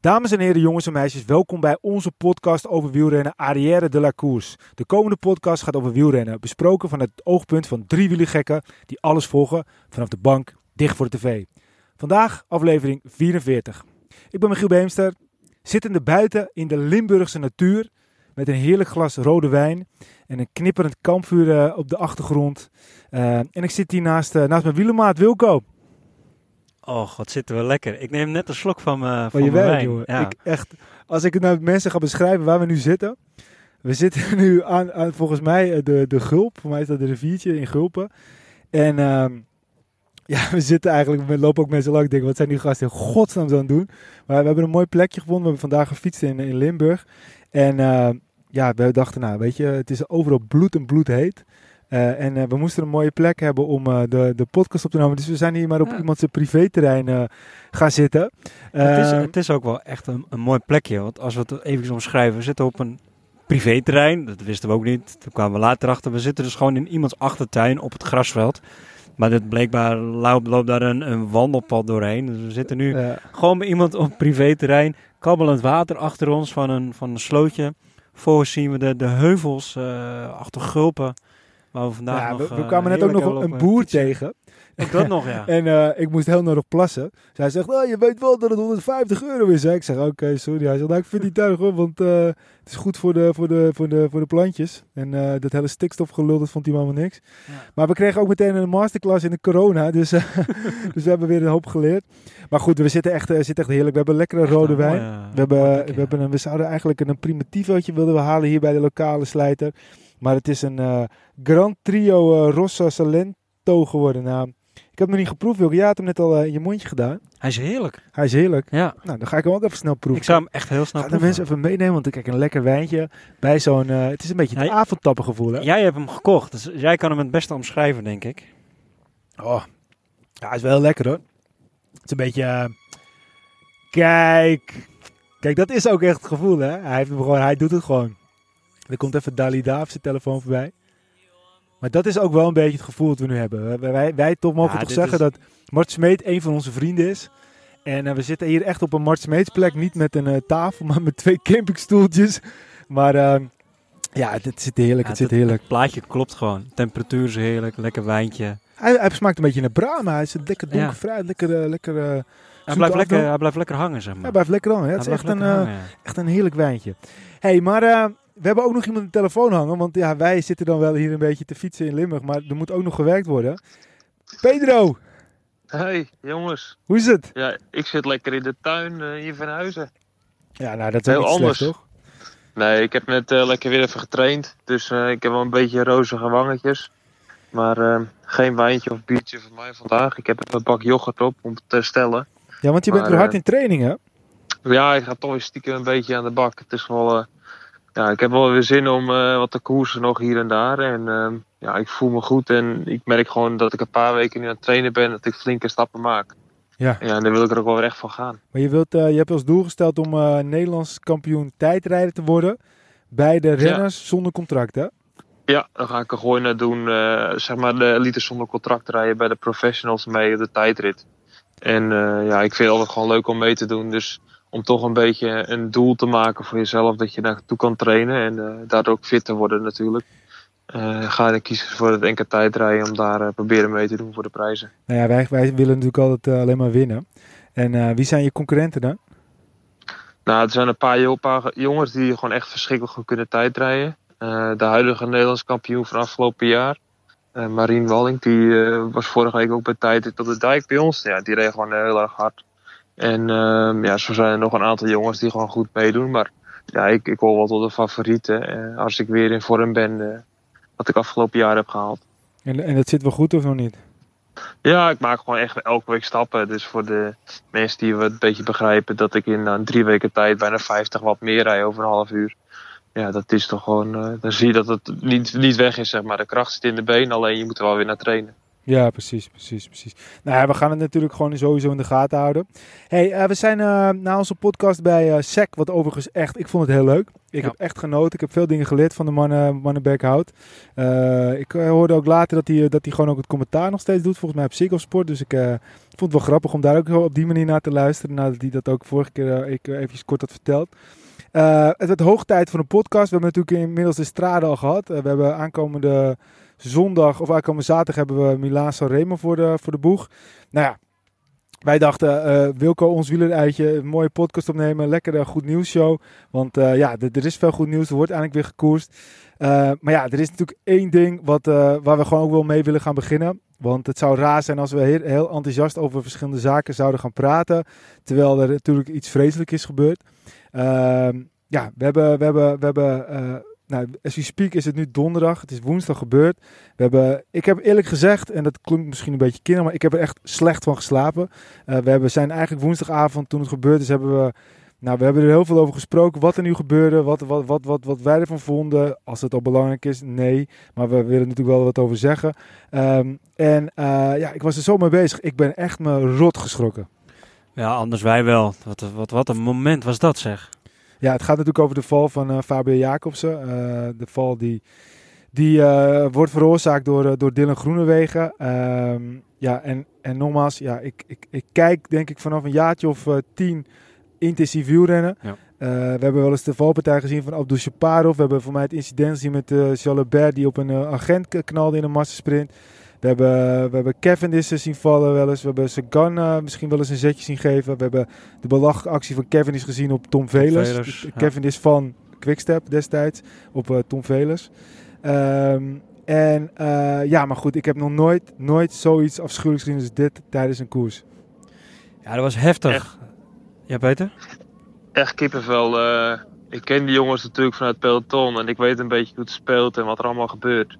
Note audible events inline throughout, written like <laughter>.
Dames en heren, jongens en meisjes, welkom bij onze podcast over wielrennen Arrière de la Course. De komende podcast gaat over wielrennen, besproken van het oogpunt van drie wielergekken die alles volgen vanaf de bank dicht voor de tv. Vandaag aflevering 44. Ik ben Michiel Beemster, zittende buiten in de Limburgse natuur met een heerlijk glas rode wijn en een knipperend kampvuur eh, op de achtergrond. Uh, en ik zit hier naast, uh, naast mijn wielermaat Wilco. Oh, wat zitten we lekker. Ik neem net een slok van, uh, van, je mijn jongen. Ja. Ik echt, als ik het nou mensen ga beschrijven waar we nu zitten. We zitten <laughs> nu aan, aan volgens mij eh, de, de Gulp. Voor mij is dat de riviertje in Gulpen. En ehm, <laughs> ja, we zitten eigenlijk, we lopen ook mensen lang. Ik denk, wat zijn die gasten in godsnaam aan het doen? Maar we hebben een mooi plekje gevonden. We hebben vandaag gefietst in, in Limburg. En uh, ja, we dachten, nou weet je, het is overal bloed en bloed heet. Uh, en uh, we moesten een mooie plek hebben om uh, de, de podcast op te nemen. Dus we zijn hier maar op ja. iemand zijn privéterrein gaan zitten. Het is, het, is, ook wel echt een, een mooi plekje. Want als we het even omschrijven, we zitten op een privéterrein. Dat wisten we ook niet. Toen kwamen we later achter. We zitten dus gewoon in iemands achtertuin op het grasveld. Maar dit blijkbaar loopt, loopt daar een, een, wandelpad doorheen. Dus we zitten nu gewoon bij iemand op privéterrein. Kabbelend water achter ons van een, van een slootje. Voor zien we de, de heuvels achter Gulpen. Waar we vandaag ja, nog, we, we kwamen net ook nog een boer fietsen. tegen. Dat nog, ja. <laughs> en uh, ik moest heel nodig plassen. Dus hij zegt, oh, je weet wel dat het 150 euro is. Hè? Ik zeg, oké, okay, sorry. Hij zegt, nou, ik vind die tuig hoor, want uh, het is goed voor de, voor de, voor de, voor de plantjes. En dat hele stikstofgelul, dat vond hij helemaal niks. Ja. Maar we kregen ook meteen een masterclass in de corona. Dus, <laughs> dus we hebben weer een hoop geleerd. Maar goed, we zitten echt, zitten echt heerlijk. We hebben lekkere echt rode wijn. Mooie, we, hebben, we, hebben een, we zouden eigenlijk een primitivootje wilden we halen hier bij de lokale slijter. Maar het is een uh, Grand Trio uh, Rossa Salento geworden. Nou, ik heb hem nog niet geproefd, Wilke. Jij had hem net al uh, in je mondje gedaan. Hij is heerlijk. Hij is heerlijk. Ja. Nou, dan ga ik hem ook even snel proeven. Ik zou hem echt heel snel Ga proeven. de mensen even meenemen, want ik kijk een lekker wijntje bij zo'n... het is een beetje het Hij, avondtappengevoel, hè? Jij hebt hem gekocht, dus jij kan hem het beste omschrijven, denk ik. Oh, ja, hij is wel heel lekker, hoor. Het is een beetje... kijk... Kijk, dat is ook echt het gevoel, hè? Hij, heeft hem gewoon, hij doet het gewoon. Er komt even Dalida op zijn telefoon voorbij. Maar dat is ook wel een beetje het gevoel dat we nu hebben. Wij, wij, wij toch mogen ja, toch zeggen is... dat Mart Smeet een van onze vrienden is. En uh, we zitten hier echt op een Mart Smeets plek. Niet met een uh, tafel, <laughs> maar met twee campingstoeltjes. Maar uh, ja, het zit heerlijk. Ja, het zit heerlijk. Het plaatje klopt gewoon. Temperatuur is heerlijk. Lekker wijntje. Hij, hij smaakt een beetje naar Brahma. Hij is lekker donkervrij. Ja. Lekker... lekker hij blijft, lekker, hij blijft lekker hangen, zeg maar. Hij blijft lekker hangen. Het is echt een, hangen, echt een heerlijk wijntje. hey, maar we hebben ook nog iemand de telefoon hangen. Want ja, wij zitten dan wel hier een beetje te fietsen in Limburg. Maar er moet ook nog gewerkt worden. Pedro! Hey, jongens. Hoe is het? Ja, ik zit lekker in de tuin uh, hier van Huizen. Ja, nou, dat is heel anders, slecht, toch? Nee, ik heb net uh, lekker weer even getraind. Dus uh, ik heb wel een beetje rozige wangetjes. Maar geen wijntje of biertje voor mij vandaag. Ik heb een bak yoghurt op om te stellen. Ja, want je maar, bent weer hard in training, hè? Ja, ik ga toch weer stiekem een beetje aan de bak. Het is wel ja, ik heb wel weer zin om uh, wat te koersen nog hier en daar. En uh, ja, ik voel me goed en ik merk gewoon dat ik een paar weken nu aan het trainen ben, dat ik flinke stappen maak. Ja. ja en daar wil ik er ook wel weer echt van gaan. Maar je, wilt, uh, je hebt als doel gesteld om Nederlands kampioen tijdrijder te worden bij de renners ja. zonder contract, hè? Ja, dan ga ik er gewoon naar doen, zeg maar de elite zonder contract rijden bij de professionals mee de tijdrit. En ja, ik vind het altijd gewoon leuk om mee te doen, dus om toch een beetje een doel te maken voor jezelf dat je naartoe kan trainen en uh, daardoor ook fit te worden natuurlijk. Uh, ga je kiezen voor het enkele tijdrijden om daar uh, proberen mee te doen voor de prijzen. Nou ja, wij, wij willen natuurlijk altijd alleen maar winnen. En wie zijn je concurrenten dan? Nou, er zijn een paar, een paar jongens die gewoon echt verschrikkelijk goed kunnen tijdrijden. de huidige Nederlands kampioen van afgelopen jaar, Marien Walling, die was vorige week ook bij tijd op de dijk bij ons. Ja, die reed gewoon heel erg hard. En uh, ja, zo zijn er nog een aantal jongens die gewoon goed meedoen. Maar ja, ik, ik hoor wel tot de favorieten. Uh, als ik weer in vorm ben, uh, wat ik afgelopen jaar heb gehaald. En, en dat zit wel goed of nog niet? Ja, ik maak gewoon echt elke week stappen. Dus voor de mensen die het een beetje begrijpen dat ik in uh, drie weken tijd bijna 50 watt meer rij over een half uur. ja, dat is toch gewoon. eh, dan zie je dat het niet, niet weg is, zeg maar. De kracht zit in de benen, alleen je moet er wel weer naar trainen. Ja, precies, precies, precies. Nou ja, we gaan het natuurlijk gewoon sowieso in de gaten houden. hey, eh, we zijn eh, na onze podcast bij eh SEC, wat overigens echt, ik vond het heel leuk. Ik Ja. heb echt genoten. Ik heb veel dingen geleerd van de mannen, mannen Berghout. Ik hoorde ook later dat hij, dat hij gewoon ook het commentaar nog steeds doet, volgens mij op Ziggo Sport. Dus ik vond het wel grappig om daar ook op die manier naar te luisteren, nadat hij dat ook vorige keer ik eventjes kort had verteld. Het werd hoog tijd voor een podcast. We hebben natuurlijk inmiddels de strade al gehad. Eh, we hebben aankomende zondag of aankomende zaterdag hebben we Milaan Sanremo voor de, voor de boeg. Nou ja, wij dachten eh, Wilco ons wieleruitje, een mooie podcast opnemen, lekkere goed nieuws show. Want eh, ja, er is veel goed nieuws, er wordt eindelijk weer gekoerst. Eh, maar ja, er is natuurlijk één ding wat, eh, waar we gewoon ook wel mee willen gaan beginnen. Want het zou raar zijn als we heel, heel enthousiast over verschillende zaken zouden gaan praten. Terwijl er natuurlijk iets vreselijks is gebeurd. Ehm, ja, we hebben, we hebben, we hebben eh, nou, as we speak is het nu donderdag. Het is woensdag gebeurd. We hebben, ik heb eerlijk gezegd, en dat klinkt misschien een beetje kinder, maar ik heb er echt slecht van geslapen. Eh, we hebben, zijn eigenlijk woensdagavond, toen het gebeurd is, hebben we, nou, we hebben er heel veel over gesproken. Wat er nu gebeurde, wat, wat, wat, wat, wat wij ervan vonden. Als het al belangrijk is, nee. Maar we willen natuurlijk wel wat over zeggen. Ehm, en eh, ja, ik was er zo mee bezig. Ik ben echt me rot geschrokken. Ja, anders wij wel. Wat, wat, wat een moment was dat zeg. Ja, het gaat natuurlijk over de val van eh Fabio Jacobsen. Eh, de val die, die eh, wordt veroorzaakt door, door Dylan Groenewegen. Ehm, ja, en, en nogmaals, ja, ik, ik, ik kijk denk ik vanaf een jaartje of tien intensief wielrennen. Ja. We hebben wel eens de valpartij gezien van Abdul Shaparov. We hebben voor mij het incident gezien met uh, Jalabert die op een agent knalde in een massasprint. We hebben, we hebben Cavendish zien vallen wel eens. We hebben Sagan eh, misschien wel eens een zetje zien geven. We hebben de belachelijke actie van Cavendish gezien op Tom Velers. Ja. Cavendish van Quickstep destijds op eh, Tom Velers. Ehm, en eh, ja, maar goed, ik heb nog nooit, nooit zoiets afschuwelijks gezien als dit tijdens een koers. Ja, dat was heftig. Echt. Ja, Peter? Echt kippenvel. eh ik ken die jongens natuurlijk vanuit het peloton en ik weet een beetje hoe het speelt en wat er allemaal gebeurt.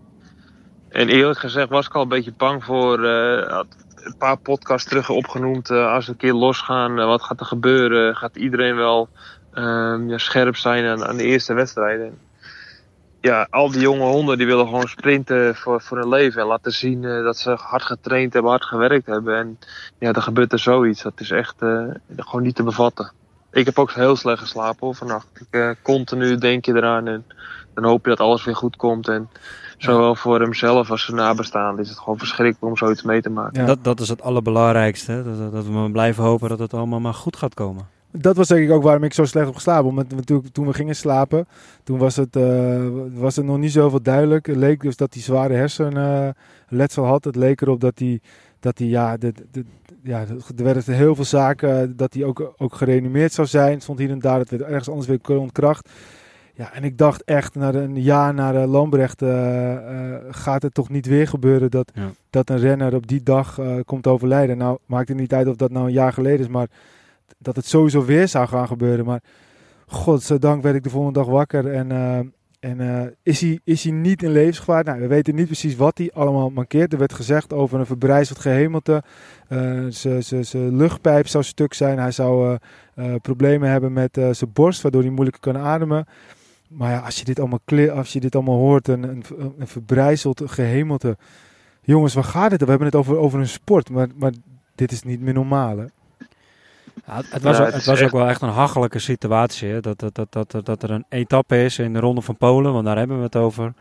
En eerlijk gezegd was ik al een beetje bang voor. had een paar podcasts terug opgenoemd. eh, als we een keer losgaan, eh, wat gaat er gebeuren? Gaat iedereen wel ehm, ja, scherp zijn aan, aan de eerste wedstrijden? En ja, al die jonge honden die willen gewoon sprinten voor, voor hun leven. En laten zien dat ze hard getraind hebben, hard gewerkt hebben. En ja, dan gebeurt er zoiets. Dat is echt gewoon niet te bevatten. Ik heb ook heel slecht geslapen vannacht. Ik, continu denk je eraan en dan hoop je dat alles weer goed komt. En zowel voor hemzelf als zijn nabestaanden is het gewoon verschrikkelijk om zoiets mee te maken. Ja. Dat, dat is het allerbelangrijkste. hè. Dat, dat we maar blijven hopen dat het allemaal maar goed gaat komen. Dat was denk ik ook waarom ik zo slecht heb geslapen. Omdat we natuurlijk toen we gingen slapen, toen was het, eh, was het nog niet zoveel duidelijk. Het leek dus dat hij zware hersenletsel had. Het leek erop dat hij, dat hij ja, de, de, ja, er werden heel veel zaken, eh, dat hij ook, ook gereanimeerd zou zijn. Het stond hier en daar, dat werd ergens anders weer ontkracht. Ja, en ik dacht echt, na een jaar naar uh, Lambrecht eh, eh, gaat het toch niet weer gebeuren dat, Ja. dat een renner op die dag eh, komt overlijden. Nou, maakt het niet uit of dat nou een jaar geleden is, maar dat het sowieso weer zou gaan gebeuren. Maar godzijdank werd ik de volgende dag wakker en, eh, en eh, is, hij, is hij niet in levensgevaar? Nou, we weten niet precies wat hij allemaal mankeert. Er werd gezegd over een verbrijzeld gehemelte. Eh, zijn- luchtpijp zou stuk zijn. Hij zou eh, eh, problemen hebben met eh, zijn borst, waardoor hij moeilijker kan ademen. Maar ja, als je dit allemaal, kle- als je dit allemaal hoort, een, een, een verbrijzeld gehemelte. Jongens, waar gaat het? We hebben het over, over een sport, maar, maar dit is niet meer normaal, hè? Ja, het, het was, Ja, het was ook wel echt een hachelijke situatie. Hè? Dat, dat, dat, dat, dat er een etappe is in de Ronde van Polen, want daar hebben we het over.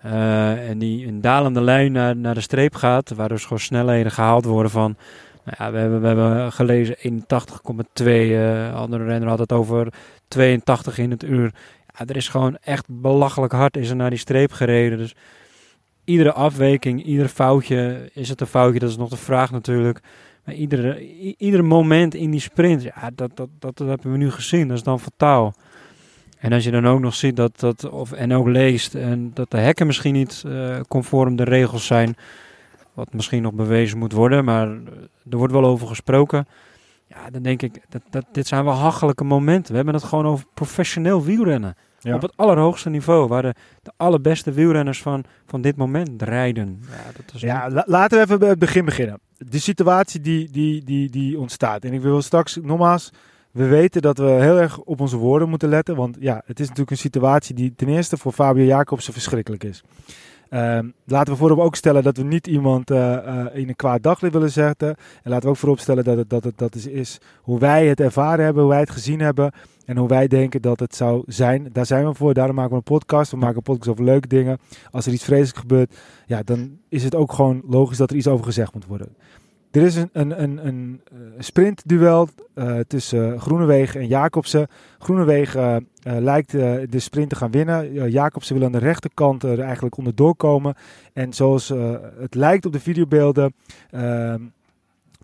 Eh, en die een dalende lijn naar, naar de streep gaat, waar dus gewoon snelheden gehaald worden van... Nou ja, we, hebben, we hebben gelezen 81,2, eh andere renner had het over 82 in het uur. Ja, er is gewoon echt belachelijk hard is er naar die streep gereden. Dus iedere afwijking, ieder foutje, is het een foutje, dat is nog de vraag natuurlijk. Maar iedere, ieder moment in die sprint, ja, dat, dat, dat, dat hebben we nu gezien. Dat is dan fataal. En als je dan ook nog ziet dat, dat of, en ook leest en dat de hekken misschien niet eh, conform de regels zijn, wat misschien nog bewezen moet worden, maar eh, er wordt wel over gesproken. Ja, dan denk ik, dat, dat, dit zijn wel hachelijke momenten. We hebben het gewoon over professioneel wielrennen. Ja. Op het allerhoogste niveau, waar de, de allerbeste wielrenners van, van dit moment rijden. Ja, dat is Ja, la- laten we even bij het begin beginnen. De situatie die, die, die, die ontstaat. En ik wil straks nogmaals, we weten dat we heel erg op onze woorden moeten letten. Want ja, het is natuurlijk een situatie die ten eerste voor Fabio Jacobsen verschrikkelijk is. Ehm, laten we voorop ook stellen dat we niet iemand uh, uh, in een kwaad daglicht willen zetten. En laten we ook voorop stellen dat het, dat dat is, is hoe wij het ervaren hebben, hoe wij het gezien hebben. En hoe wij denken dat het zou zijn. Daar zijn we voor. Daarom maken we een podcast. We maken een podcast over leuke dingen. Als er iets vreselijks gebeurt, ja, dan is het ook gewoon logisch dat er iets over gezegd moet worden. Er is een, een, een, een sprintduel uh, tussen Groenewegen en Jacobsen. Groenewegen uh, lijkt uh, de sprint te gaan winnen. Jacobsen wil aan de rechterkant er eigenlijk onderdoor komen. En zoals het lijkt op de videobeelden, ehm,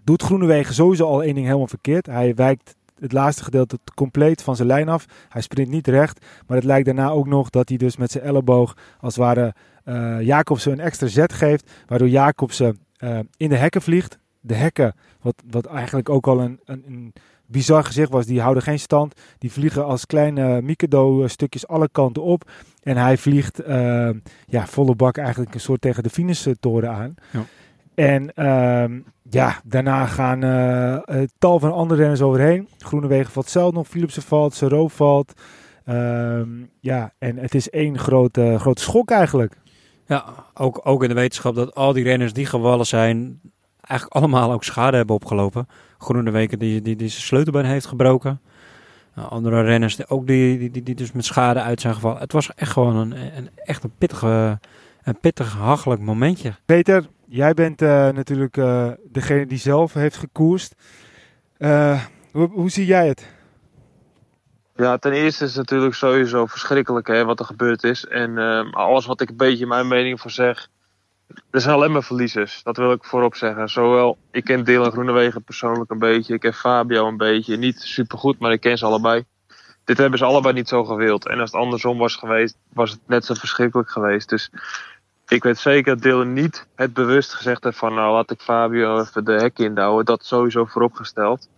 doet Groenewegen sowieso al één ding helemaal verkeerd. Hij wijkt het laatste gedeelte compleet van zijn lijn af. Hij sprint niet recht. Maar het lijkt daarna ook nog dat hij dus met zijn elleboog als het ware Jacobsen een extra zet geeft. Waardoor Jacobsen in de hekken vliegt de hekken, wat, wat eigenlijk ook al een, een, een, bizar gezicht was, die houden geen stand. Die vliegen als kleine Mikado-stukjes alle kanten op. En hij vliegt uh, ja, volle bak eigenlijk een soort tegen de Finisher-toren aan. Ja. En uh, ja, daarna gaan uh, tal van andere renners overheen. Groenewegen valt zelf nog, Philipsen valt, Sero valt. Ehm, ja, en het is één grote, grote schok eigenlijk. Ja, ook, ook in de wetenschap dat al die renners die gevallen zijn, eigenlijk allemaal ook schade hebben opgelopen. Groeneweken die, die, die zijn sleutelbeen heeft gebroken. Nou, andere renners die ook die, die, die, die, dus met schade uit zijn gevallen. Het was echt gewoon een, een echt een pittige, een pittig, hachelijk momentje. Peter, jij bent uh, natuurlijk uh, degene die zelf heeft gekoerst. Uh, hoe, hoe zie jij het? Ja, ten eerste is het natuurlijk sowieso verschrikkelijk hè, wat er gebeurd is. En alles wat ik een beetje mijn mening voor zeg, er zijn alleen maar verliezers, dat wil ik voorop zeggen. Zowel, ik ken Dylan Groenewegen persoonlijk een beetje, ik ken Fabio een beetje. Niet supergoed, maar ik ken ze allebei. Dit hebben ze allebei niet zo gewild. En als het andersom was geweest, was het net zo verschrikkelijk geweest. Dus ik weet zeker dat Dylan niet het bewust gezegd heeft van... nou, laat ik Fabio even de hek indouwen. Dat sowieso vooropgesteld.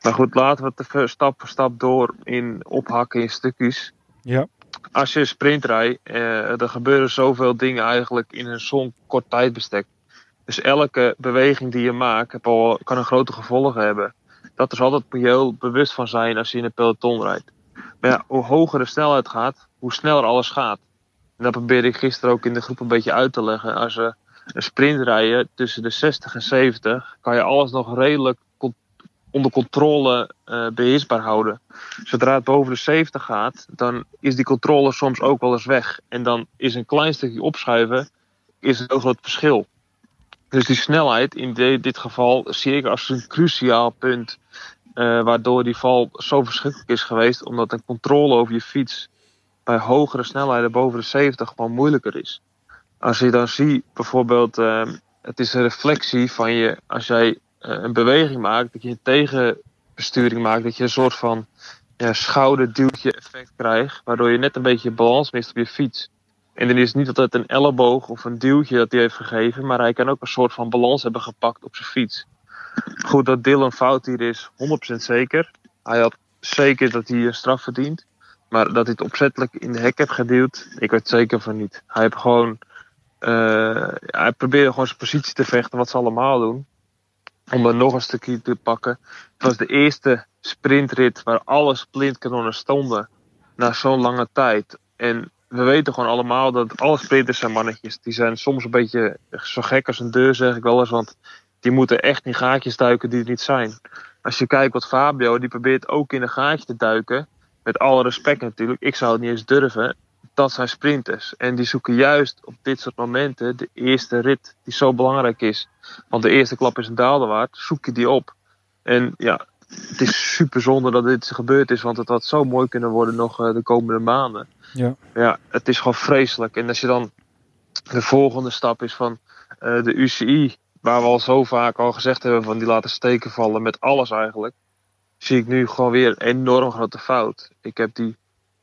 Maar goed, laten we het stap voor stap door in ophakken in stukjes. Ja als je sprint rijdt, eh, er gebeuren zoveel dingen eigenlijk in een zo'n kort tijdbestek. Dus elke beweging die je maakt kan een grote gevolgen hebben. Dat is altijd je heel bewust van zijn als je in een peloton rijdt. Maar ja, hoe hoger de snelheid gaat, hoe sneller alles gaat. En dat probeerde ik gisteren ook in de groep een beetje uit te leggen. Als we een sprint rijden tussen de 60 en 70, kan je alles nog redelijk onder controle uh, beheersbaar houden. Zodra het boven de 70 gaat, dan is die controle soms ook wel eens weg. En dan is een klein stukje opschuiven is een heel groot verschil. Dus die snelheid in dit geval zie ik als een cruciaal punt. Uh, waardoor die val zo verschrikkelijk is geweest. Omdat de controle over je fiets bij hogere snelheden boven de 70 gewoon moeilijker is. Als je dan ziet bijvoorbeeld, uh, het is een reflectie van je, als jij eh, een beweging maakt, dat je een tegenbesturing maakt, dat je een soort van schouderduwtje effect krijgt, waardoor je net een beetje balans mist op je fiets. En dan is het niet altijd een elleboog of een duwtje dat hij heeft gegeven, maar hij kan ook een soort van balans hebben gepakt op zijn fiets. Goed, dat Dylan fout hier is, 100% zeker. Hij had zeker dat hij een straf verdient. Maar dat hij het opzettelijk in de hek heeft geduwd, ik weet zeker van niet. Hij heeft gewoon. Uh, hij probeerde gewoon zijn positie te vechten, wat ze allemaal doen om er nog een stukje te pakken. Het was de eerste sprintrit waar alle splintkanonnen stonden na zo'n lange tijd. En we weten gewoon allemaal dat alle sprinters zijn mannetjes. Die zijn soms een beetje zo gek als een deur, zeg ik wel eens. Want die moeten echt in gaatjes duiken die er niet zijn. Als je kijkt wat Fabio, die probeert ook in een gaatje te duiken. Met alle respect natuurlijk. Ik zou het niet eens durven dat zijn sprinters. En die zoeken juist op dit soort momenten de eerste rit, die zo belangrijk is. Want de eerste klap is een daalderwaard, zoek je die op. En ja, het is super zonde dat dit gebeurd is, want het had zo mooi kunnen worden nog uh, de komende maanden. Ja. ja, het is gewoon vreselijk. En als je dan de volgende stap is van uh, de UCI, waar we al zo vaak al gezegd hebben van die laten steken vallen met alles eigenlijk, zie ik nu gewoon weer een enorm grote fout. Ik heb die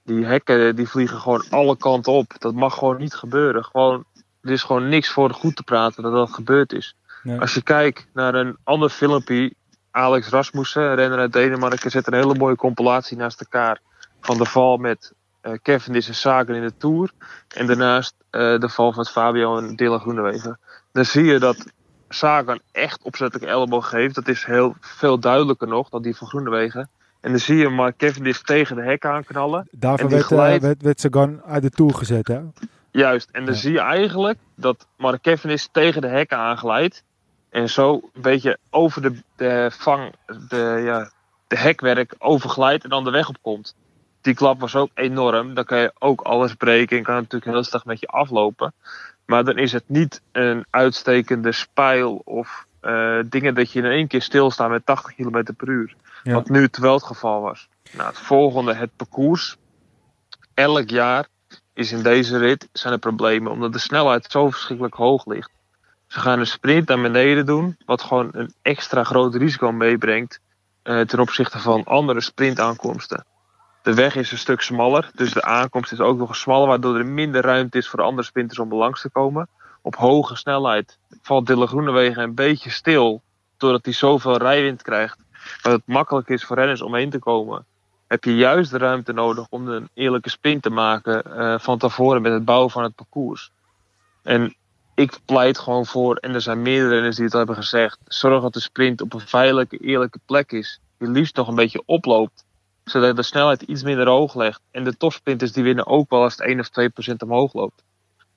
die hekken die vliegen gewoon alle kanten op. Dat mag gewoon niet gebeuren. Gewoon, er is gewoon niks voor goed te praten dat dat gebeurd is. Nee. Als je kijkt naar een ander filmpje, Alex Rasmussen, renner uit Denemarken, zet een hele mooie compilatie naast elkaar van de val met uh, Cavendish en Sagan in de Tour. En daarnaast uh, de val van Fabio en Dylan Groenewegen. Dan zie je dat Sagan echt opzettelijk elleboog geeft. Dat is heel veel duidelijker nog dan die van Groenewegen. En dan zie je Mark Cavendish tegen de hek aanknallen. Die werd, eh, glijdt- werd, werd Sagan uit de Tour gezet, hè? Juist, en dan Ja. zie je eigenlijk dat Mark Cavendish tegen de hek aanglijdt. En zo een beetje over de, de vang, de, ja, de hekwerk overglijdt en dan de weg op komt. Die klap was ook enorm. Dan kan je ook alles breken en kan natuurlijk heel slecht met je aflopen. Maar dan is het niet een uitstekende spijl of eh, dingen dat je in één keer stilstaat met 80 km per uur. Ja. Wat nu het geval was. Nou, het volgende, het parcours. Elk jaar is in deze rit zijn er problemen, omdat de snelheid zo verschrikkelijk hoog ligt. Ze gaan een sprint naar beneden doen, wat gewoon een extra groot risico meebrengt eh, ten opzichte van andere sprintaankomsten. De weg is een stuk smaller, dus de aankomst is ook nog smaller, waardoor er minder ruimte is voor de andere sprinters om langs te komen. Op hoge snelheid valt Dylan Groenewegen een beetje stil, doordat hij zoveel rijwind krijgt, dat het makkelijk is voor renners omheen te komen heb je juist de ruimte nodig om een eerlijke sprint te maken eh, van tevoren met het bouwen van het parcours. En ik pleit gewoon voor, en er zijn meerdere renners die het hebben gezegd, zorg dat de sprint op een veilige, eerlijke plek is. Die liefst nog een beetje oploopt, zodat de snelheid iets minder hoog legt. En de topsprinters die winnen ook wel als het 1 of 2 procent omhoog loopt.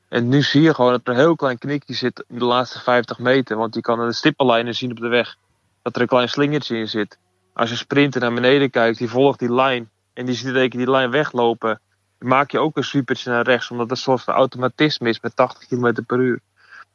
En nu zie je gewoon dat er een heel klein knikje zit in de laatste 50 meter, want je kan de stippenlijnen zien op de weg dat er een klein slingertje in zit als je sprinter naar beneden kijkt, die volgt die lijn. En die ziet die lijn weglopen. Maak je ook een sweepertje naar rechts, omdat dat een soort van automatisme is met 80 km per uur.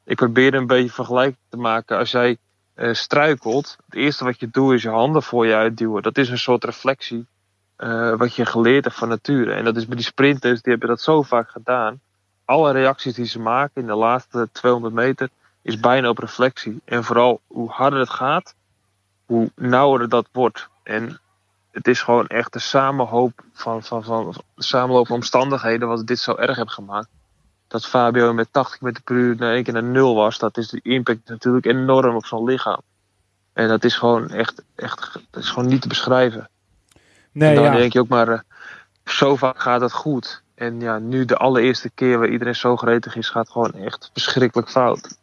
Ik probeer een beetje vergelijk te maken. Als jij eh, struikelt, het eerste wat je doet is je handen voor je uitduwen. Dat is een soort reflectie eh, wat je geleerd hebt van nature. En dat is bij die sprinters, die hebben dat zo vaak gedaan. Alle reacties die ze maken in de laatste 200 meter is bijna op reflectie. En vooral hoe harder het gaat, hoe nauwer dat wordt. En het is gewoon echt de samenhoop van, van, van samenloop van omstandigheden wat dit zo erg heeft gemaakt. Dat Fabio met 80 km per uur naar één keer naar nul was, dat is de impact natuurlijk enorm op zo'n lichaam. En dat is gewoon echt, echt dat is gewoon niet te beschrijven. Nee, en dan ja. denk je ook maar, eh, zo vaak gaat het goed. En ja, nu de allereerste keer waar iedereen zo gretig is, gaat gewoon echt verschrikkelijk fout.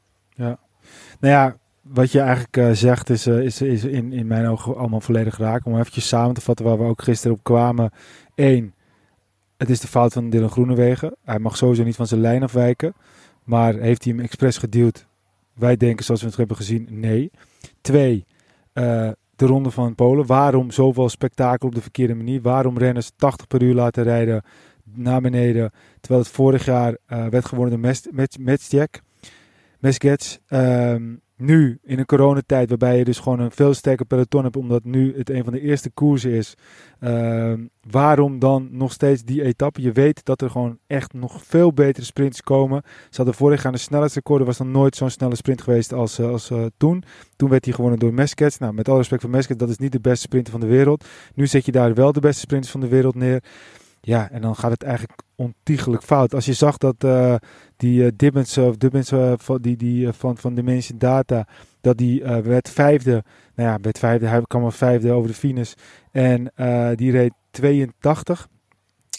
Nou ja, wat je eigenlijk eh, zegt is, eh, is, is in, in mijn ogen allemaal volledig raak. Om eventjes samen te vatten waar we ook gisteren op kwamen. Eén, het is de fout van Dylan Groenewegen. Hij mag sowieso niet van zijn lijn afwijken. Maar heeft hij hem expres geduwd? Wij denken, zoals we het hebben gezien, nee. Twee, eh, de ronde van Polen. Waarom zoveel spektakel op de verkeerde manier? Waarom renners 80 per uur laten rijden naar beneden? Terwijl het vorig jaar eh, werd gewonnen door Mesjek. Mesgets. Ehm, nu, in een coronatijd, waarbij je dus gewoon een veel sterker peloton hebt, omdat nu het een van de eerste koersen is. Ehm, waarom dan nog steeds die etappe? Je weet dat er gewoon echt nog veel betere sprints komen. Ze hadden vorig jaar de snelheidsrecord, er was nog nooit zo'n snelle sprint geweest als, eh, als eh, toen. Toen werd hij gewonnen door Mesgets. Nou, met alle respect voor Mesgets, dat is niet de beste sprinter van de wereld. Nu zet je daar wel de beste sprinters van de wereld neer. Ja, en dan gaat het eigenlijk ontiegelijk fout. Als je zag dat eh, die uh, Dibbens, of Dibbens uh, van, die, die, van, van Dimension Data, dat die werd vijfde. Nou ja, werd vijfde, hij kwam al vijfde over de finish. En die reed 82.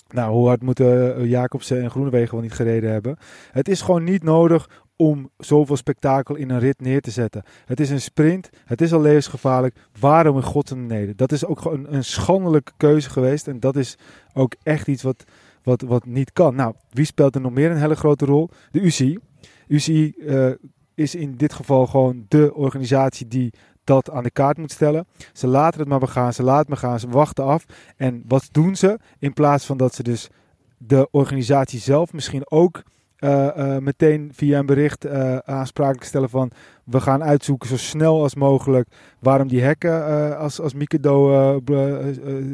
Nou, hoe hard moeten Jacobsen en Groenewegen wel niet gereden hebben. Het is gewoon niet nodig om zoveel spektakel in een rit neer te zetten. Het is een sprint, het is al levensgevaarlijk. Waarom in godsnaam Dat is ook een, een schandelijke keuze geweest. En dat is ook echt iets wat, wat, wat niet kan. Nou, wie speelt er nog meer een hele grote rol? De UCI. UCI uh, is in dit geval gewoon de organisatie die dat aan de kaart moet stellen. Ze laten het maar begaan, ze laten het maar gaan, ze wachten af. En wat doen ze? In plaats van dat ze dus de organisatie zelf misschien ook uh, uh, meteen via een bericht uh, aansprakelijk stellen van we gaan uitzoeken zo snel als mogelijk waarom die hekken als, als Mikado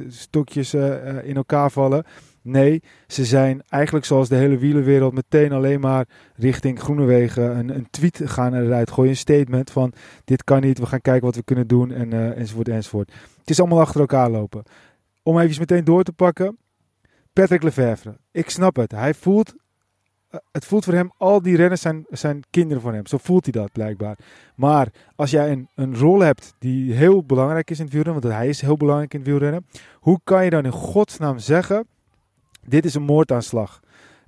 stokjes in elkaar vallen. Nee, ze zijn eigenlijk zoals de hele wielerwereld meteen alleen maar richting Groenewegen een, een tweet gaan eruit gooien. Een statement van dit kan niet, we gaan kijken wat we kunnen doen en, enzovoort enzovoort. Het is allemaal achter elkaar lopen. Om even meteen door te pakken. Patrick Lefevre. Ik snap het. Hij voelt, het voelt voor hem, al die renners zijn, zijn kinderen van hem. Zo voelt hij dat blijkbaar. Maar als jij een, een rol hebt die heel belangrijk is in het wielrennen, want hij is heel belangrijk in het wielrennen. Hoe kan je dan in godsnaam zeggen dit is een moordaanslag.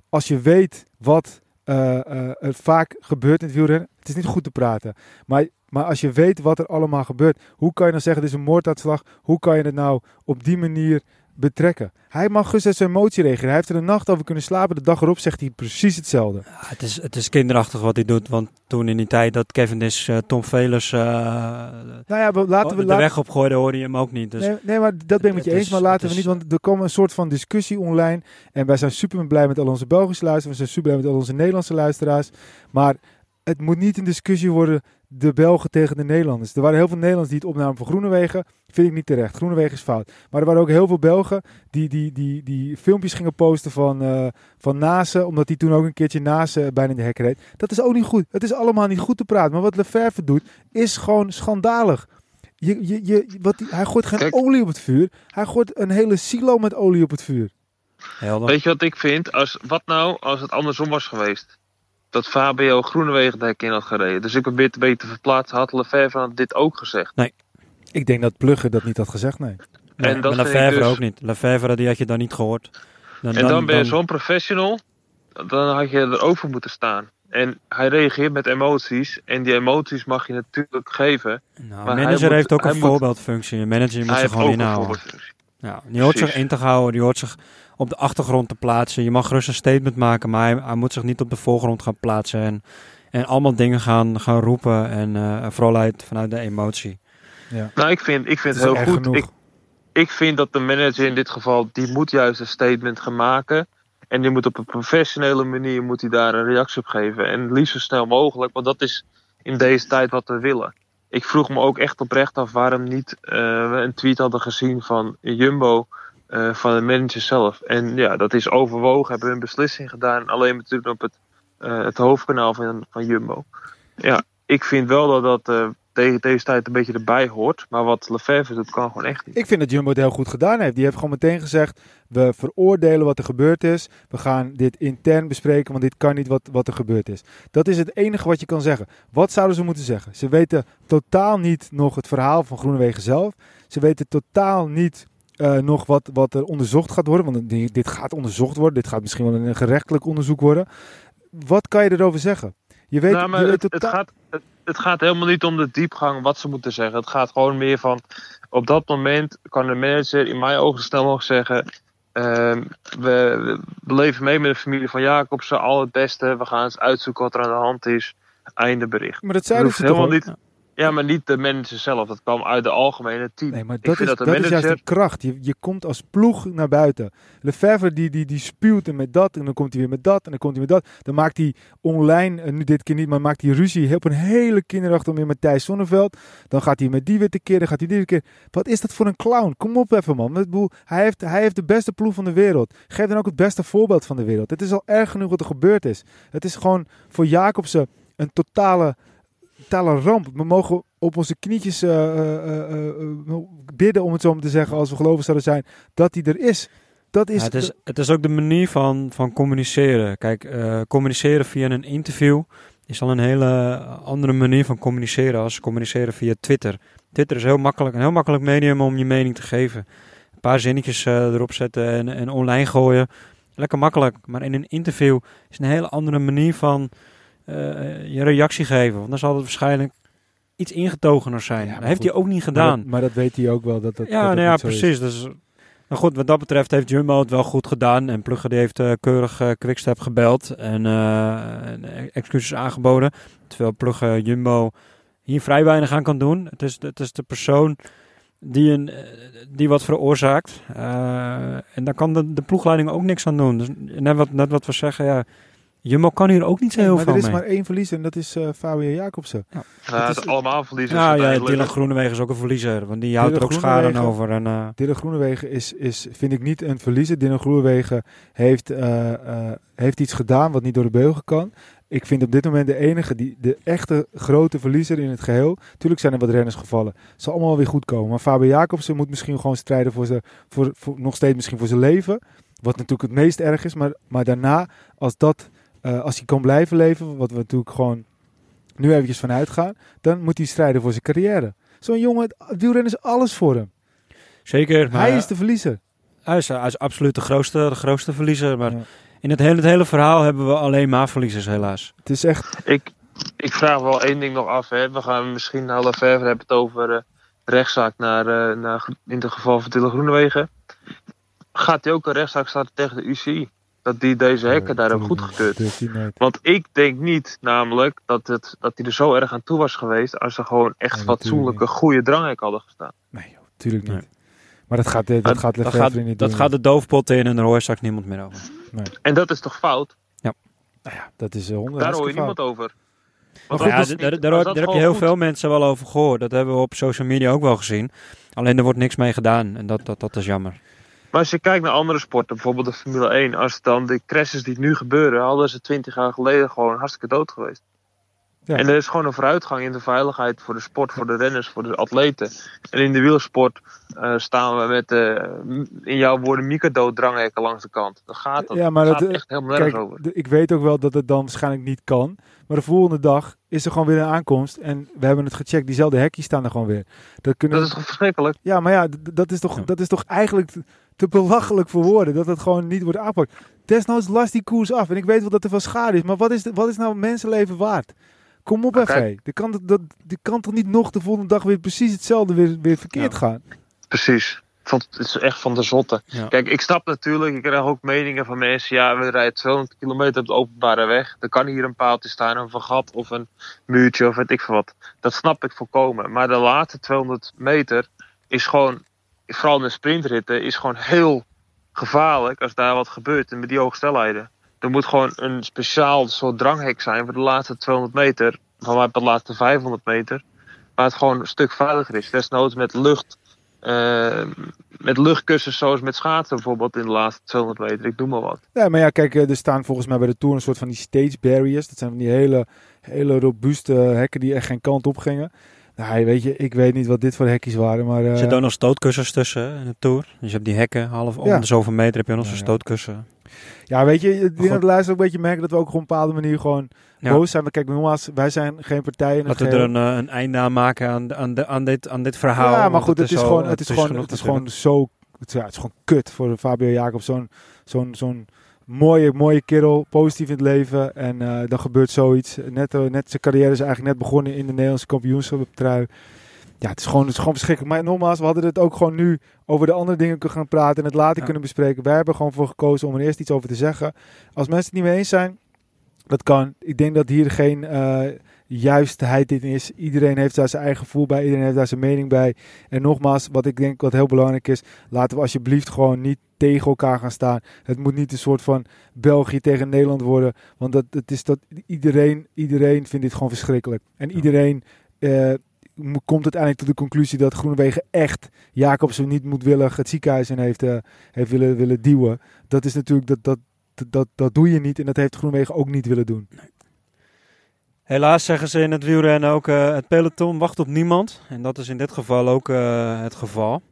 Als je weet wat eh, eh, het vaak gebeurt in het wielrennen. Het is niet goed te praten. Maar, maar als je weet wat er allemaal gebeurt, hoe kan je dan zeggen, dit is een moordaanslag? Hoe kan je het nou op die manier betrekken? Hij mag uit zijn emotie reageren. Hij heeft er een nacht over kunnen slapen. De dag erop zegt hij precies hetzelfde. Ja, het, is, het is kinderachtig wat hij doet. Want toen in die tijd dat Kevin is uh, Tom Velers uh, nou ja, we- laten we de weg opgooide, hoorde je hem ook niet. Dus Nee, nee, maar dat ben ik met je eens. Maar laten we is- niet, want er komt een soort van discussie online. En wij zijn super blij met al onze Belgische luisteraars. We zijn super blij met al onze Nederlandse luisteraars. Maar het moet niet een discussie worden, de Belgen tegen de Nederlanders. Er waren heel veel Nederlanders die het opnamen voor Groenewegen. Vind ik niet terecht. Groenewegen is fout. Maar er waren ook heel veel Belgen die, die, die, die filmpjes gingen posten van, eh van Nase. Omdat hij toen ook een keertje Nase bijna in de hek reed. Dat is ook niet goed. Het is allemaal niet goed te praten. Maar wat Lefebvre doet, is gewoon schandalig. Je, je, je, wat, die- hij gooit geen Kijk. olie op het vuur. Hij gooit een hele silo met olie op het vuur. helder. Weet je wat ik vind? Als, wat nou als het andersom was geweest? Dat Fabio Groenewegen de hek in had gereden. Dus ik probeer te beter verplaatsen. Had Lefevre dit ook gezegd. Ik denk dat Plugger dat niet had gezegd, nee. Nee, en dat Lefevre dus- ook niet. Lefevre, die had je dan niet gehoord. Dan, En dan ben je zo'n professional. Dan had je erover moeten staan. En hij reageert met emoties. En die emoties mag je natuurlijk geven. Nou, maar een manager moet- heeft ook een moet- voorbeeldfunctie. Een manager moet heeft gewoon ook een inhouden. Ja, die hoort zich in te houden, die hoort zich op de achtergrond te plaatsen. Je mag gerust een statement maken, maar hij, hij moet zich niet op de voorgrond gaan plaatsen. En, en allemaal dingen gaan, gaan roepen. En eh, vooral uit, vanuit de emotie. Ja. Nou, ik vind, ik vind Het heel goed. Ik, ik vind dat de manager in dit geval, die moet juist een statement gaan maken. En die moet op een professionele manier moet hij daar een reactie op geven. En liefst zo snel mogelijk, want dat is in deze tijd wat we willen. Ik vroeg me ook echt oprecht af waarom niet eh, we een tweet hadden gezien van Jumbo, eh, van de manager zelf. En ja, dat is overwogen, hebben we een beslissing gedaan. Alleen natuurlijk op het, eh, het hoofdkanaal van, van Jumbo. Ja, ik vind wel dat dat tegen deze tijd een beetje erbij hoort. Maar wat Lefebvre doet, kan gewoon echt niet. Ik vind dat Jumbo het heel goed gedaan heeft. Die heeft gewoon meteen gezegd, we veroordelen wat er gebeurd is. We gaan dit intern bespreken, want dit kan niet wat, wat er gebeurd is. Dat is het enige wat je kan zeggen. Wat zouden ze moeten zeggen? Ze weten totaal niet nog het verhaal van Groenewegen zelf. Ze weten totaal niet eh, nog wat, wat er onderzocht gaat worden. Want dit gaat onderzocht worden. Dit gaat misschien wel een gerechtelijk onderzoek worden. Wat kan je erover zeggen? Je weet, nou, maar je weet het, het, gaat, het, het gaat helemaal niet om de diepgang wat ze moeten zeggen. Het gaat gewoon meer van... Op dat moment kan de manager in mijn ogen snel nog zeggen... ehm, we, we leven mee met de familie van Jacobsen. Al het beste. We gaan eens uitzoeken wat er aan de hand is. Einde bericht. Maar dat zeiden ze toch helemaal niet... Ja, maar niet de manager zelf. Dat kwam uit de algemene team. Nee, maar Ik dat, is, dat, dat is juist manager- de kracht. Je, je komt als ploeg naar buiten. Lefebvre die, die, die spuwt en met dat. En dan komt hij weer met dat. En dan komt hij met dat. Dan maakt hij online, en nu dit keer niet, maar maakt hij ruzie op een hele kinderachtige manier met Thijs Zonneveld. Dan gaat hij met die weer tekeer. Dan gaat hij die tekeer. Wat is dat voor een clown? Kom op even man. Hij, heeft, hij heeft de beste ploeg van de wereld. Geef dan ook het beste voorbeeld van de wereld. Het is al erg genoeg wat er gebeurd is. Het is gewoon voor Jacobsen een totale, totale ramp. We mogen op onze knietjes eh, eh, eh, bidden, om het zo maar te zeggen, als we gelovig zouden zijn, dat hij er is. Dat is, Ja, het, is, het is ook de manier van, van communiceren. Kijk, communiceren via een interview is al een hele andere manier van communiceren als communiceren via Twitter. Twitter is heel makkelijk, een heel makkelijk medium om je mening te geven. Een paar zinnetjes erop zetten en, en online gooien. Lekker makkelijk. Maar in een interview is een hele andere manier van je reactie geven. Want dan zal het waarschijnlijk iets ingetogener zijn. Ja, maar dat heeft goed. hij ook niet maar gedaan. dat, maar dat weet hij ook wel. Dat, dat, Ja, dat nou ja, zo is. precies. Dus, nou goed, wat dat betreft heeft Jumbo het wel goed gedaan. En Plugger die heeft eh, keurig eh Quickstep gebeld en, eh, en excuses aangeboden. Terwijl Plugger Jumbo hier vrij weinig aan kan doen. Het is, het is de persoon die, een, eh, die wat veroorzaakt. Eh, en daar kan de, de ploegleiding ook niks aan doen. Dus net wat, net wat we zeggen, ja, Jumbo kan hier ook niet zo Nee, heel maar veel er is mee. maar één verliezer en dat is eh Fabio Jacobsen. Ja, het het is- allemaal verliezers. Ja, ja. Dylan Groenewegen is ook een verliezer. Want die houdt er ook schade over. En, eh, Dylan Groenewegen is, is, vind ik niet een verliezer. Dylan Groenewegen heeft, eh, eh, heeft iets gedaan wat niet door de beugel kan. Ik vind op dit moment de enige, die, de echte grote verliezer in het geheel. Tuurlijk zijn er wat renners gevallen. Het zal allemaal wel weer goed komen. Maar Fabio Jacobsen moet misschien gewoon strijden voor zijn, voor, voor, nog steeds misschien voor zijn leven. Wat natuurlijk het meest erg is. Maar, maar daarna, als, dat, eh, als hij kan blijven leven, wat we natuurlijk gewoon nu eventjes vanuit gaan. Dan moet hij strijden voor zijn carrière. Zo'n jongen, wielrennen is alles voor hem. zeker. Maar, Hij is de verliezer. Hij is, hij is absoluut de grootste, de grootste verliezer. Maar Ja. In het hele, het hele verhaal hebben we alleen maar verliezers, helaas. Het is echt... Ik, ik vraag wel één ding nog af. Hè. We gaan misschien naar Lefebvre hebben het over eh, rechtszaak naar, eh, naar, in het geval van Tille Groenewegen. Gaat hij ook een rechtszaak starten tegen de UCI? Dat die deze hekken daar hebben goedgekeurd. Want ik denk niet namelijk dat, het, dat hij er zo erg aan toe was geweest als er gewoon echt Nee, fatsoenlijke goede dranghekken hadden gestaan. Nee, joh, tuurlijk niet. Nee. Maar dat gaat, dat gaat dat gaat, niet dat doen. gaat de doofpot in en daar hoort straks niemand meer over. En dat is toch fout? Nou ja, dat is uh, honderd Daar hoor je niemand over. Maar goed, ja, dat daar, daar, daar dat heb je heel goed- veel mensen wel over gehoord. Dat hebben we op social media ook wel gezien. Alleen er wordt niks mee gedaan en dat, dat, dat is jammer. Maar als je kijkt naar andere sporten, bijvoorbeeld de Formule 1, als dan de crashes die nu gebeuren, hadden ze twintig jaar geleden gewoon hartstikke dood geweest. Ja. En er is gewoon een vooruitgang in de veiligheid voor de sport, voor de renners, voor de atleten. En in de wielersport eh, staan we met, eh, in jouw woorden, microdood dranghekken langs de kant. Dat gaat, dat Ja, maar gaat dat, eh, echt helemaal nergens Kijk, over. de- ik weet ook wel dat het dan waarschijnlijk niet kan. Maar de volgende dag is er gewoon weer een aankomst. En we hebben het gecheckt. Diezelfde hekjes staan er gewoon weer. Dat kunnen... Dat is toch verschrikkelijk? Ja, maar ja, dat is toch, Ja. dat is toch eigenlijk te, belachelijk voor woorden. Dat het gewoon niet wordt aangepakt. Desnoods last die koers af. En ik weet wel dat er veel schade is. Maar wat is, de- wat is nou mensenleven waard? Kom op Maar even. Die kan, dat, die kan toch niet nog de volgende dag weer precies hetzelfde weer, weer verkeerd Ja. gaan? Precies. Ik vond het, het is echt van de zotte. Ja. Kijk, ik snap natuurlijk, ik krijg ook meningen van mensen. Ja, we rijden 200 kilometer op de openbare weg. Er kan hier een paaltje staan, of een gat, of een muurtje, of weet ik veel wat. Dat snap ik volkomen. Maar de laatste 200 meter is gewoon, vooral de sprintritten, is gewoon heel gevaarlijk als daar wat gebeurt. Met die hoge snelheden. Er moet gewoon een speciaal soort dranghek zijn voor de laatste 200 meter. Van mij de laatste 500 meter. Waar het gewoon een stuk veiliger is. Desnoods met lucht. eh, met luchtkussens zoals met schaatsen bijvoorbeeld in de laatste 200 meter. Ik doe maar wat. Ja, maar ja, kijk, eh, er staan volgens mij bij de Tour een soort van die stage barriers. Dat zijn van die hele, hele robuuste hekken die echt geen kant op gingen. Nou, weet je, ik weet niet wat dit voor hekjes waren, maar... eh, Er zitten ook nog stootkussens tussen in de Tour. Dus je hebt die hekken, half om Ja. de zoveel meter heb je nog zo'n ja. stootkussen. Ja, weet je, ik denk dat de luisteraar ook een beetje merken dat we ook gewoon op een bepaalde manier gewoon Ja. boos zijn. Maar kijk, nogmaals, wij zijn geen partij in Laten we er een, eh, een einde aan maken aan, aan, de, aan, dit, aan dit verhaal. Ja, maar goed, het is, gewoon, het is gewoon, het is gewoon zo, het, ja, het is gewoon kut voor Fabio Jacob. Zo'n, zo'n, zo'n mooie, mooie kerel, positief in het leven. En eh, dan gebeurt zoiets. Net, eh, net zijn carrière is eigenlijk net begonnen in de Nederlandse kampioenschap trui. Ja, het is, gewoon, het is gewoon verschrikkelijk. Maar nogmaals, we hadden het ook gewoon nu over de andere dingen kunnen gaan praten en het later Ja. kunnen bespreken. Wij hebben gewoon voor gekozen om er eerst iets over te zeggen. Als mensen het niet mee eens zijn, dat kan. Ik denk dat hier geen eh, juistheid in is. Iedereen heeft daar zijn eigen gevoel bij. Iedereen heeft daar zijn mening bij. En nogmaals, wat ik denk wat heel belangrijk is. Laten we alsjeblieft gewoon niet tegen elkaar gaan staan. Het moet niet een soort van België tegen Nederland worden. Want dat, het is dat iedereen, iedereen vindt dit gewoon verschrikkelijk. En iedereen eh, komt uiteindelijk tot de conclusie dat Groenewegen echt Jacobsen niet moedwillig het ziekenhuis in heeft, eh, heeft willen, willen duwen. Dat is natuurlijk, dat, dat, dat, dat, dat doe je niet. En dat heeft Groenewegen ook niet willen doen. Helaas zeggen ze in het wielrennen ook, eh, het peloton wacht op niemand. En dat is in dit geval ook eh, het geval.